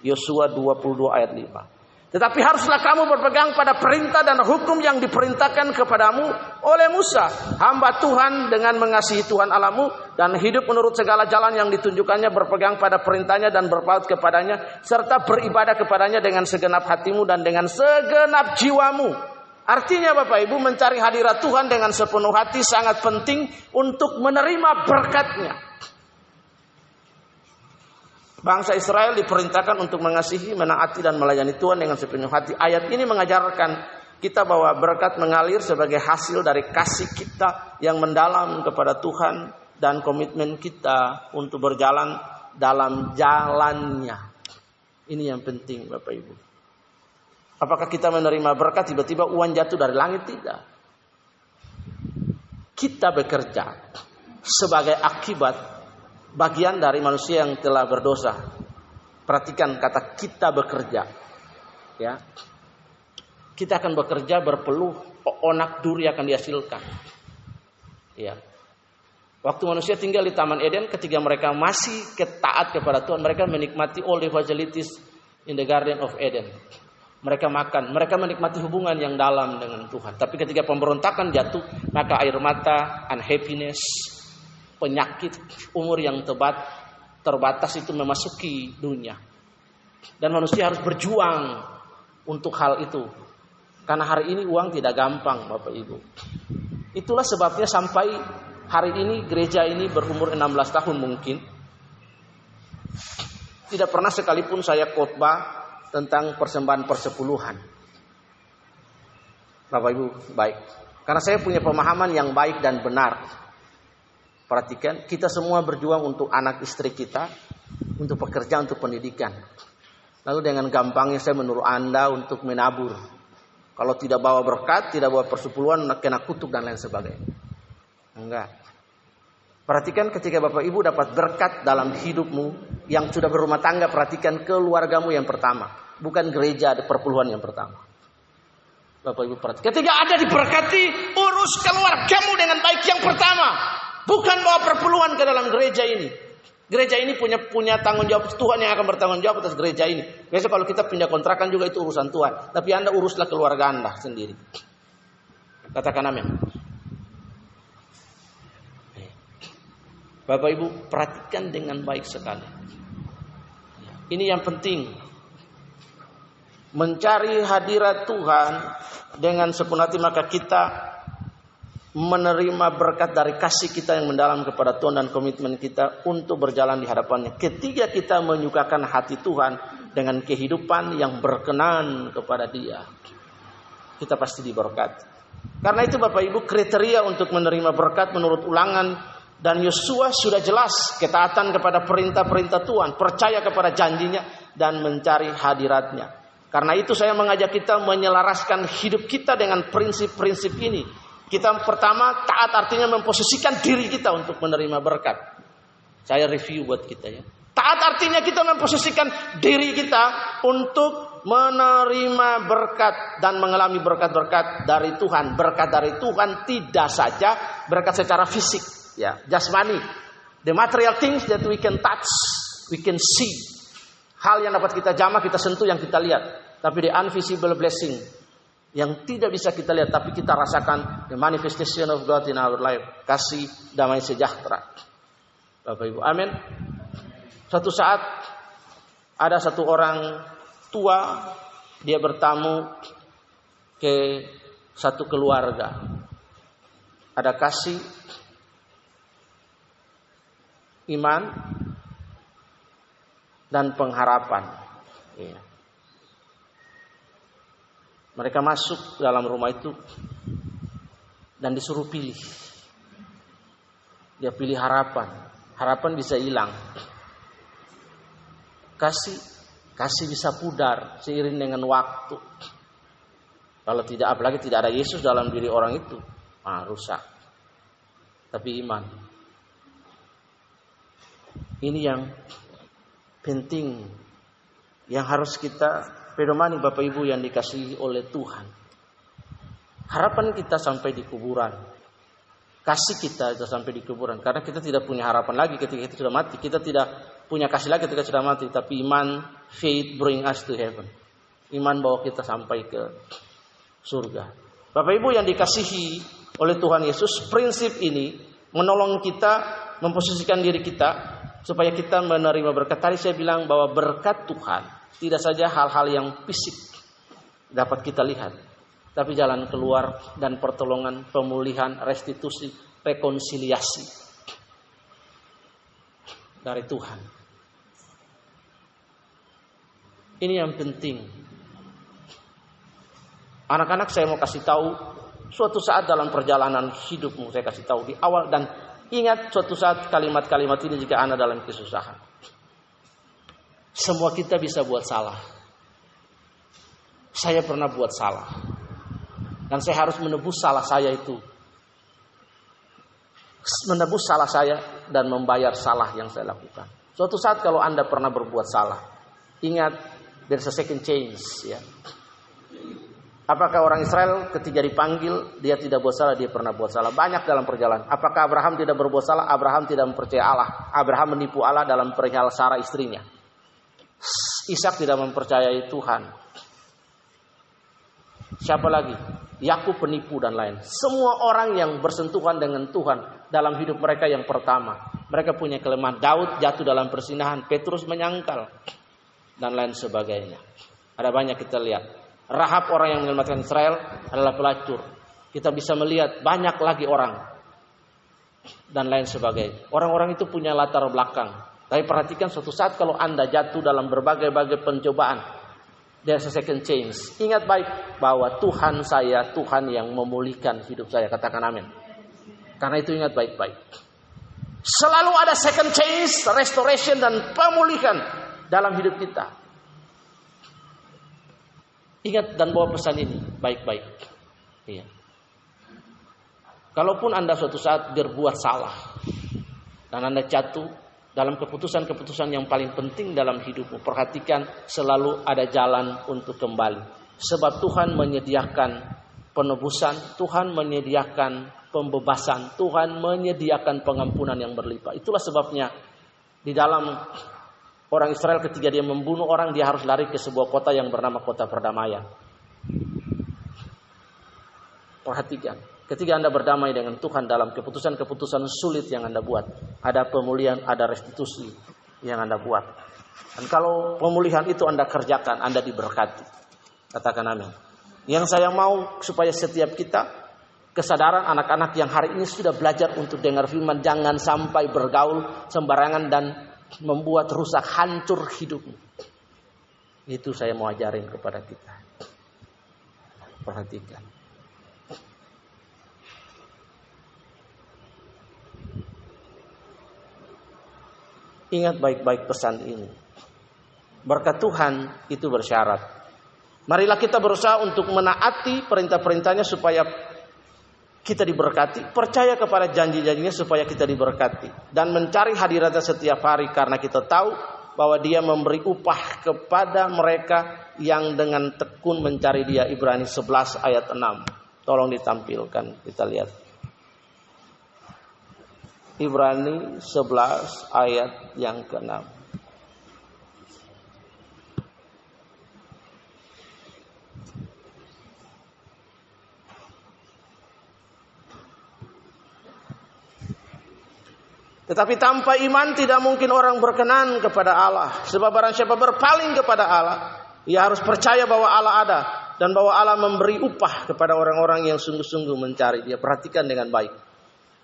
Yosua 22 ayat 5. Tetapi haruslah kamu berpegang pada perintah dan hukum yang diperintahkan kepadamu oleh Musa, hamba Tuhan dengan mengasihi Tuhan alamu dan hidup menurut segala jalan yang ditunjukkannya berpegang pada perintahnya dan berpaut kepadanya serta beribadah kepadanya dengan segenap hatimu dan dengan segenap jiwamu. Artinya Bapak Ibu mencari hadirat Tuhan dengan sepenuh hati sangat penting untuk menerima berkatnya. Bangsa Israel diperintahkan untuk mengasihi, menaati dan melayani Tuhan dengan sepenuh hati. Ayat ini mengajarkan kita bahwa berkat mengalir sebagai hasil dari kasih kita yang mendalam kepada Tuhan dan komitmen kita untuk berjalan dalam jalannya. Ini yang penting Bapak Ibu. Apakah kita menerima berkat tiba-tiba uang jatuh dari langit? Tidak. Kita bekerja sebagai akibat bagian dari manusia yang telah berdosa. Perhatikan kata kita bekerja. Ya. Kita akan bekerja berpeluh onak duri akan dihasilkan. Ya. Waktu manusia tinggal di Taman Eden ketika mereka masih ketaat kepada Tuhan, mereka menikmati all the facilities in the Garden of Eden. Mereka makan, mereka menikmati hubungan yang dalam dengan Tuhan. Tapi ketika pemberontakan jatuh, maka air mata, unhappiness, penyakit umur yang tebat terbatas itu memasuki dunia. Dan manusia harus berjuang untuk hal itu. Karena hari ini uang tidak gampang Bapak Ibu. Itulah sebabnya sampai hari ini gereja ini berumur 16 tahun mungkin. Tidak pernah sekalipun saya khotbah tentang persembahan persepuluhan. Bapak Ibu, baik. Karena saya punya pemahaman yang baik dan benar Perhatikan, kita semua berjuang untuk anak istri kita, untuk pekerja, untuk pendidikan. Lalu dengan gampangnya saya menurut Anda untuk menabur. Kalau tidak bawa berkat, tidak bawa persepuluhan, kena kutuk dan lain sebagainya. Enggak. Perhatikan ketika Bapak Ibu dapat berkat dalam hidupmu yang sudah berumah tangga, perhatikan keluargamu yang pertama. Bukan gereja ada perpuluhan yang pertama. Bapak Ibu perhatikan. Ketika ada diberkati, urus keluargamu dengan baik yang pertama. Bukan bawa perpuluhan ke dalam gereja ini. Gereja ini punya punya tanggung jawab Tuhan yang akan bertanggung jawab atas gereja ini. Biasa kalau kita pindah kontrakan juga itu urusan Tuhan. Tapi Anda uruslah keluarga Anda sendiri. Katakan amin. Bapak Ibu perhatikan dengan baik sekali. Ini yang penting. Mencari hadirat Tuhan dengan sepenuh hati maka kita menerima berkat dari kasih kita yang mendalam kepada Tuhan dan komitmen kita untuk berjalan di hadapannya. Ketiga kita menyukakan hati Tuhan dengan kehidupan yang berkenan kepada Dia. Kita pasti diberkati. Karena itu Bapak Ibu kriteria untuk menerima berkat menurut ulangan dan Yosua sudah jelas ketaatan kepada perintah-perintah Tuhan, percaya kepada janjinya dan mencari hadiratnya. Karena itu saya mengajak kita menyelaraskan hidup kita dengan prinsip-prinsip ini kita pertama taat artinya memposisikan diri kita untuk menerima berkat. Saya review buat kita ya. Taat artinya kita memposisikan diri kita untuk menerima berkat dan mengalami berkat-berkat dari Tuhan. Berkat dari Tuhan tidak saja berkat secara fisik, ya, jasmani. The material things that we can touch, we can see. Hal yang dapat kita jamah, kita sentuh, yang kita lihat. Tapi the invisible blessing, yang tidak bisa kita lihat tapi kita rasakan the manifestation of God in our life kasih damai sejahtera Bapak Ibu amin suatu saat ada satu orang tua dia bertamu ke satu keluarga ada kasih iman dan pengharapan iya. Mereka masuk dalam rumah itu dan disuruh pilih. Dia pilih harapan. Harapan bisa hilang. Kasih kasih bisa pudar seiring dengan waktu. Kalau tidak apalagi tidak ada Yesus dalam diri orang itu, ah, rusak. Tapi iman. Ini yang penting yang harus kita pedomani Bapak Ibu yang dikasihi oleh Tuhan. Harapan kita sampai di kuburan. kasih kita sampai di kuburan. Karena kita tidak punya harapan lagi ketika kita sudah mati. Kita tidak punya kasih lagi ketika sudah mati. Tapi iman faith bring us to heaven. Iman bawa kita sampai ke surga. Bapak Ibu yang dikasihi oleh Tuhan Yesus prinsip ini menolong kita memposisikan diri kita supaya kita menerima berkat tadi saya bilang bahwa berkat Tuhan tidak saja hal-hal yang fisik dapat kita lihat tapi jalan keluar dan pertolongan, pemulihan, restitusi, rekonsiliasi dari Tuhan. Ini yang penting. Anak-anak saya mau kasih tahu suatu saat dalam perjalanan hidupmu saya kasih tahu di awal dan ingat suatu saat kalimat-kalimat ini jika Anda dalam kesusahan. Semua kita bisa buat salah. Saya pernah buat salah. Dan saya harus menebus salah saya itu. Menebus salah saya dan membayar salah yang saya lakukan. Suatu saat kalau Anda pernah berbuat salah, ingat there's a second chance ya. Apakah orang Israel ketika dipanggil dia tidak buat salah, dia pernah buat salah. Banyak dalam perjalanan. Apakah Abraham tidak berbuat salah? Abraham tidak mempercayai Allah. Abraham menipu Allah dalam perihal Sarah istrinya. Ishak tidak mempercayai Tuhan. Siapa lagi? Yakub penipu dan lain. Semua orang yang bersentuhan dengan Tuhan dalam hidup mereka yang pertama. Mereka punya kelemahan. Daud jatuh dalam persinahan. Petrus menyangkal. Dan lain sebagainya. Ada banyak kita lihat. Rahab orang yang menyelamatkan Israel adalah pelacur. Kita bisa melihat banyak lagi orang. Dan lain sebagainya. Orang-orang itu punya latar belakang. Tapi perhatikan suatu saat kalau Anda jatuh dalam berbagai-bagai pencobaan There's a second chance. Ingat baik bahwa Tuhan saya, Tuhan yang memulihkan hidup saya. Katakan amin. Karena itu ingat baik-baik. Selalu ada second chance, restoration dan pemulihan dalam hidup kita. Ingat dan bawa pesan ini baik-baik. Iya. Kalaupun Anda suatu saat berbuat salah dan Anda jatuh dalam keputusan-keputusan yang paling penting dalam hidupmu. Perhatikan selalu ada jalan untuk kembali. Sebab Tuhan menyediakan penebusan, Tuhan menyediakan pembebasan, Tuhan menyediakan pengampunan yang berlimpah. Itulah sebabnya di dalam orang Israel ketika dia membunuh orang dia harus lari ke sebuah kota yang bernama kota perdamaian. Perhatikan, Ketika Anda berdamai dengan Tuhan dalam keputusan-keputusan sulit yang Anda buat, ada pemulihan, ada restitusi yang Anda buat. Dan kalau pemulihan itu Anda kerjakan, Anda diberkati. Katakan amin. Yang saya mau supaya setiap kita kesadaran anak-anak yang hari ini sudah belajar untuk dengar firman jangan sampai bergaul sembarangan dan membuat rusak hancur hidupmu. Itu saya mau ajarin kepada kita. Perhatikan. Ingat baik-baik pesan ini. Berkat Tuhan itu bersyarat. Marilah kita berusaha untuk menaati perintah-perintahnya supaya kita diberkati, percaya kepada janji-janjinya supaya kita diberkati dan mencari hadiratnya setiap hari karena kita tahu bahwa dia memberi upah kepada mereka yang dengan tekun mencari dia Ibrani 11 ayat 6. Tolong ditampilkan kita lihat. Ibrani 11 ayat yang ke-6. Tetapi tanpa iman tidak mungkin orang berkenan kepada Allah. Sebab barang siapa berpaling kepada Allah, ia harus percaya bahwa Allah ada dan bahwa Allah memberi upah kepada orang-orang yang sungguh-sungguh mencari dia. Perhatikan dengan baik.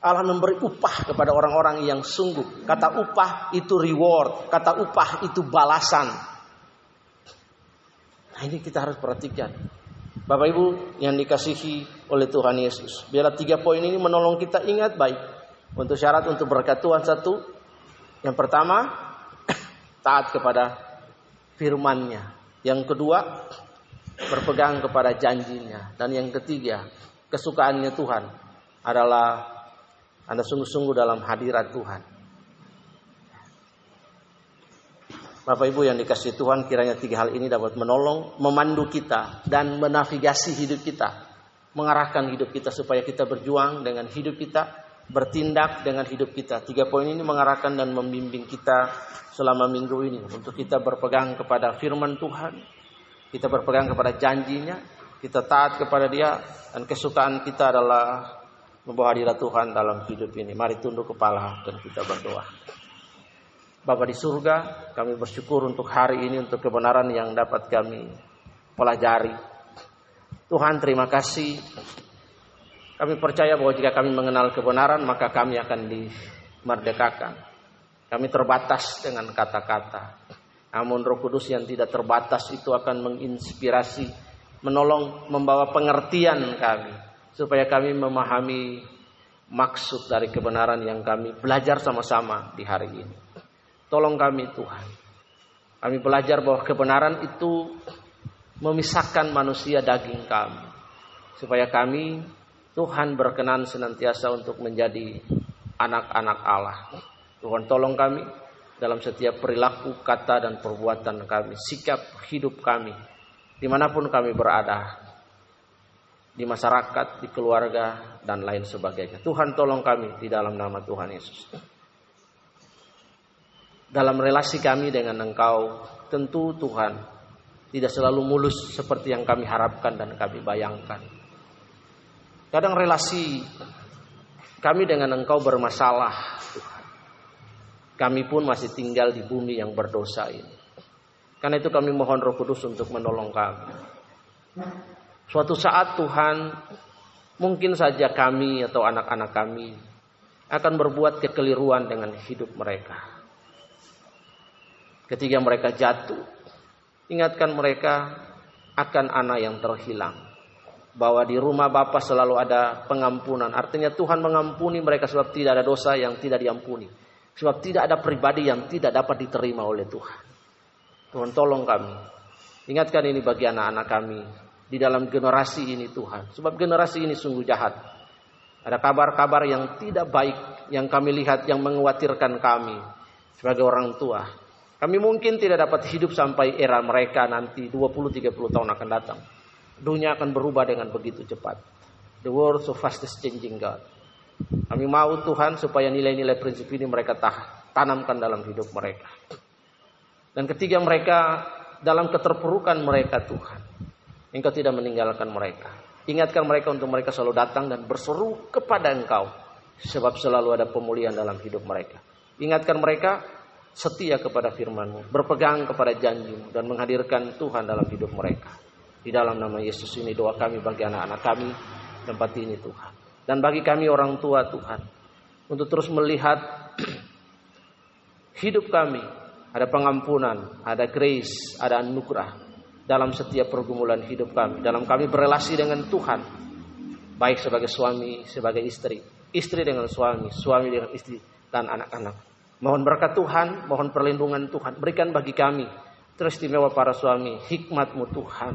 Allah memberi upah kepada orang-orang yang sungguh. Kata upah itu reward, kata upah itu balasan. Nah ini kita harus perhatikan. Bapak Ibu yang dikasihi oleh Tuhan Yesus. Biarlah tiga poin ini menolong kita ingat baik. Untuk syarat untuk berkat Tuhan satu. Yang pertama, [coughs] taat kepada firman-Nya. Yang kedua, berpegang kepada janjinya. Dan yang ketiga, kesukaannya Tuhan adalah anda sungguh-sungguh dalam hadirat Tuhan. Bapak Ibu yang dikasih Tuhan kiranya tiga hal ini dapat menolong, memandu kita dan menavigasi hidup kita. Mengarahkan hidup kita supaya kita berjuang dengan hidup kita bertindak dengan hidup kita. Tiga poin ini mengarahkan dan membimbing kita selama minggu ini untuk kita berpegang kepada firman Tuhan, kita berpegang kepada janjinya, kita taat kepada Dia dan kesukaan kita adalah membawa hadirat Tuhan dalam hidup ini. Mari tunduk kepala dan kita berdoa. Bapa di surga, kami bersyukur untuk hari ini untuk kebenaran yang dapat kami pelajari. Tuhan terima kasih. Kami percaya bahwa jika kami mengenal kebenaran maka kami akan dimerdekakan. Kami terbatas dengan kata-kata. Namun Roh Kudus yang tidak terbatas itu akan menginspirasi, menolong, membawa pengertian kami supaya kami memahami maksud dari kebenaran yang kami belajar sama-sama di hari ini. Tolong kami Tuhan. Kami belajar bahwa kebenaran itu memisahkan manusia daging kami. Supaya kami Tuhan berkenan senantiasa untuk menjadi anak-anak Allah. Tuhan tolong kami dalam setiap perilaku, kata, dan perbuatan kami. Sikap hidup kami. Di mana pun kami berada di masyarakat, di keluarga, dan lain sebagainya. Tuhan tolong kami di dalam nama Tuhan Yesus. Dalam relasi kami dengan Engkau, tentu Tuhan tidak selalu mulus seperti yang kami harapkan dan kami bayangkan. Kadang relasi kami dengan Engkau bermasalah. Kami pun masih tinggal di bumi yang berdosa ini. Karena itu kami mohon Roh Kudus untuk menolong kami. Suatu saat Tuhan mungkin saja kami atau anak-anak kami akan berbuat kekeliruan dengan hidup mereka. Ketika mereka jatuh, ingatkan mereka akan anak yang terhilang. Bahwa di rumah Bapa selalu ada pengampunan. Artinya Tuhan mengampuni mereka sebab tidak ada dosa yang tidak diampuni. Sebab tidak ada pribadi yang tidak dapat diterima oleh Tuhan. Tuhan tolong kami. Ingatkan ini bagi anak-anak kami di dalam generasi ini Tuhan. Sebab generasi ini sungguh jahat. Ada kabar-kabar yang tidak baik yang kami lihat yang mengkhawatirkan kami sebagai orang tua. Kami mungkin tidak dapat hidup sampai era mereka nanti 20-30 tahun akan datang. Dunia akan berubah dengan begitu cepat. The world so fast is changing God. Kami mau Tuhan supaya nilai-nilai prinsip ini mereka tanamkan dalam hidup mereka. Dan ketika mereka dalam keterpurukan mereka Tuhan, Engkau tidak meninggalkan mereka. Ingatkan mereka untuk mereka selalu datang dan berseru kepada Engkau. Sebab selalu ada pemulihan dalam hidup mereka. Ingatkan mereka setia kepada firman-Mu, berpegang kepada janjimu dan menghadirkan Tuhan dalam hidup mereka. Di dalam nama Yesus ini doa kami bagi anak-anak kami tempat ini Tuhan. Dan bagi kami orang tua Tuhan untuk terus melihat [clears throat] hidup kami ada pengampunan, ada grace, ada anugerah dalam setiap pergumulan hidup kami, dalam kami berelasi dengan Tuhan, baik sebagai suami, sebagai istri, istri dengan suami, suami dengan istri, dan anak-anak. Mohon berkat Tuhan, mohon perlindungan Tuhan, berikan bagi kami teristimewa para suami, hikmatmu Tuhan,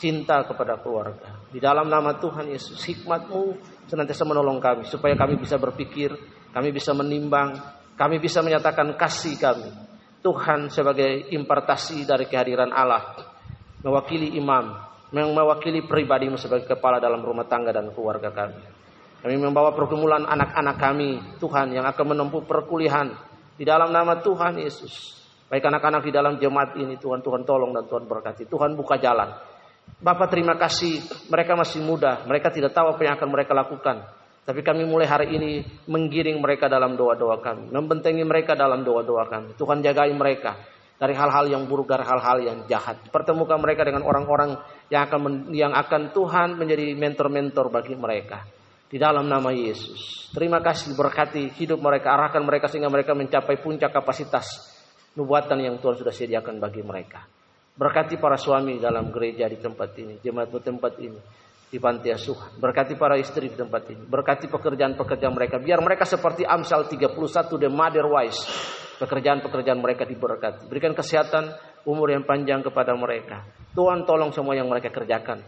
cinta kepada keluarga. Di dalam nama Tuhan Yesus, hikmatmu senantiasa menolong kami, supaya kami bisa berpikir, kami bisa menimbang, kami bisa menyatakan kasih kami. Tuhan sebagai impartasi dari kehadiran Allah mewakili imam, yang mewakili pribadimu sebagai kepala dalam rumah tangga dan keluarga kami. Kami membawa pergumulan anak-anak kami, Tuhan, yang akan menempuh perkuliahan di dalam nama Tuhan Yesus. Baik anak-anak di dalam jemaat ini, Tuhan, Tuhan tolong dan Tuhan berkati. Tuhan buka jalan. Bapak terima kasih, mereka masih muda, mereka tidak tahu apa yang akan mereka lakukan. Tapi kami mulai hari ini menggiring mereka dalam doa-doa kami. Membentengi mereka dalam doa-doa kami. Tuhan jagai mereka dari hal-hal yang buruk, dari hal-hal yang jahat. Pertemukan mereka dengan orang-orang yang akan yang akan Tuhan menjadi mentor-mentor bagi mereka. Di dalam nama Yesus. Terima kasih berkati hidup mereka, arahkan mereka sehingga mereka mencapai puncak kapasitas nubuatan yang Tuhan sudah sediakan bagi mereka. Berkati para suami dalam gereja di tempat ini, jemaat di tempat ini, di panti asuhan. Berkati para istri di tempat ini. Berkati pekerjaan-pekerjaan mereka. Biar mereka seperti Amsal 31 The Mother Wise pekerjaan-pekerjaan mereka diberkati. Berikan kesehatan, umur yang panjang kepada mereka. Tuhan tolong semua yang mereka kerjakan.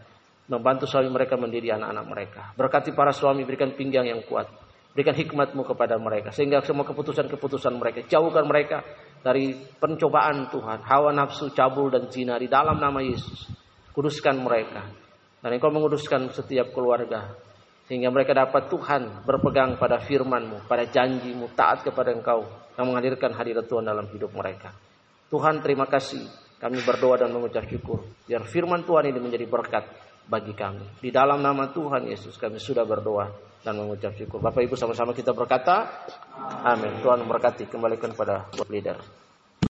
Membantu suami mereka mendidik anak-anak mereka. Berkati para suami, berikan pinggang yang kuat. Berikan hikmatmu kepada mereka. Sehingga semua keputusan-keputusan mereka. Jauhkan mereka dari pencobaan Tuhan. Hawa nafsu, cabul, dan zina. Di dalam nama Yesus. Kuduskan mereka. Dan engkau menguduskan setiap keluarga. Sehingga mereka dapat Tuhan berpegang pada firman-Mu, pada janji-Mu, taat kepada Engkau yang menghadirkan hadirat Tuhan dalam hidup mereka. Tuhan terima kasih. Kami berdoa dan mengucap syukur. Biar firman Tuhan ini menjadi berkat bagi kami. Di dalam nama Tuhan Yesus kami sudah berdoa dan mengucap syukur. Bapak Ibu sama-sama kita berkata, Amin. Tuhan memberkati. Kembalikan pada leader.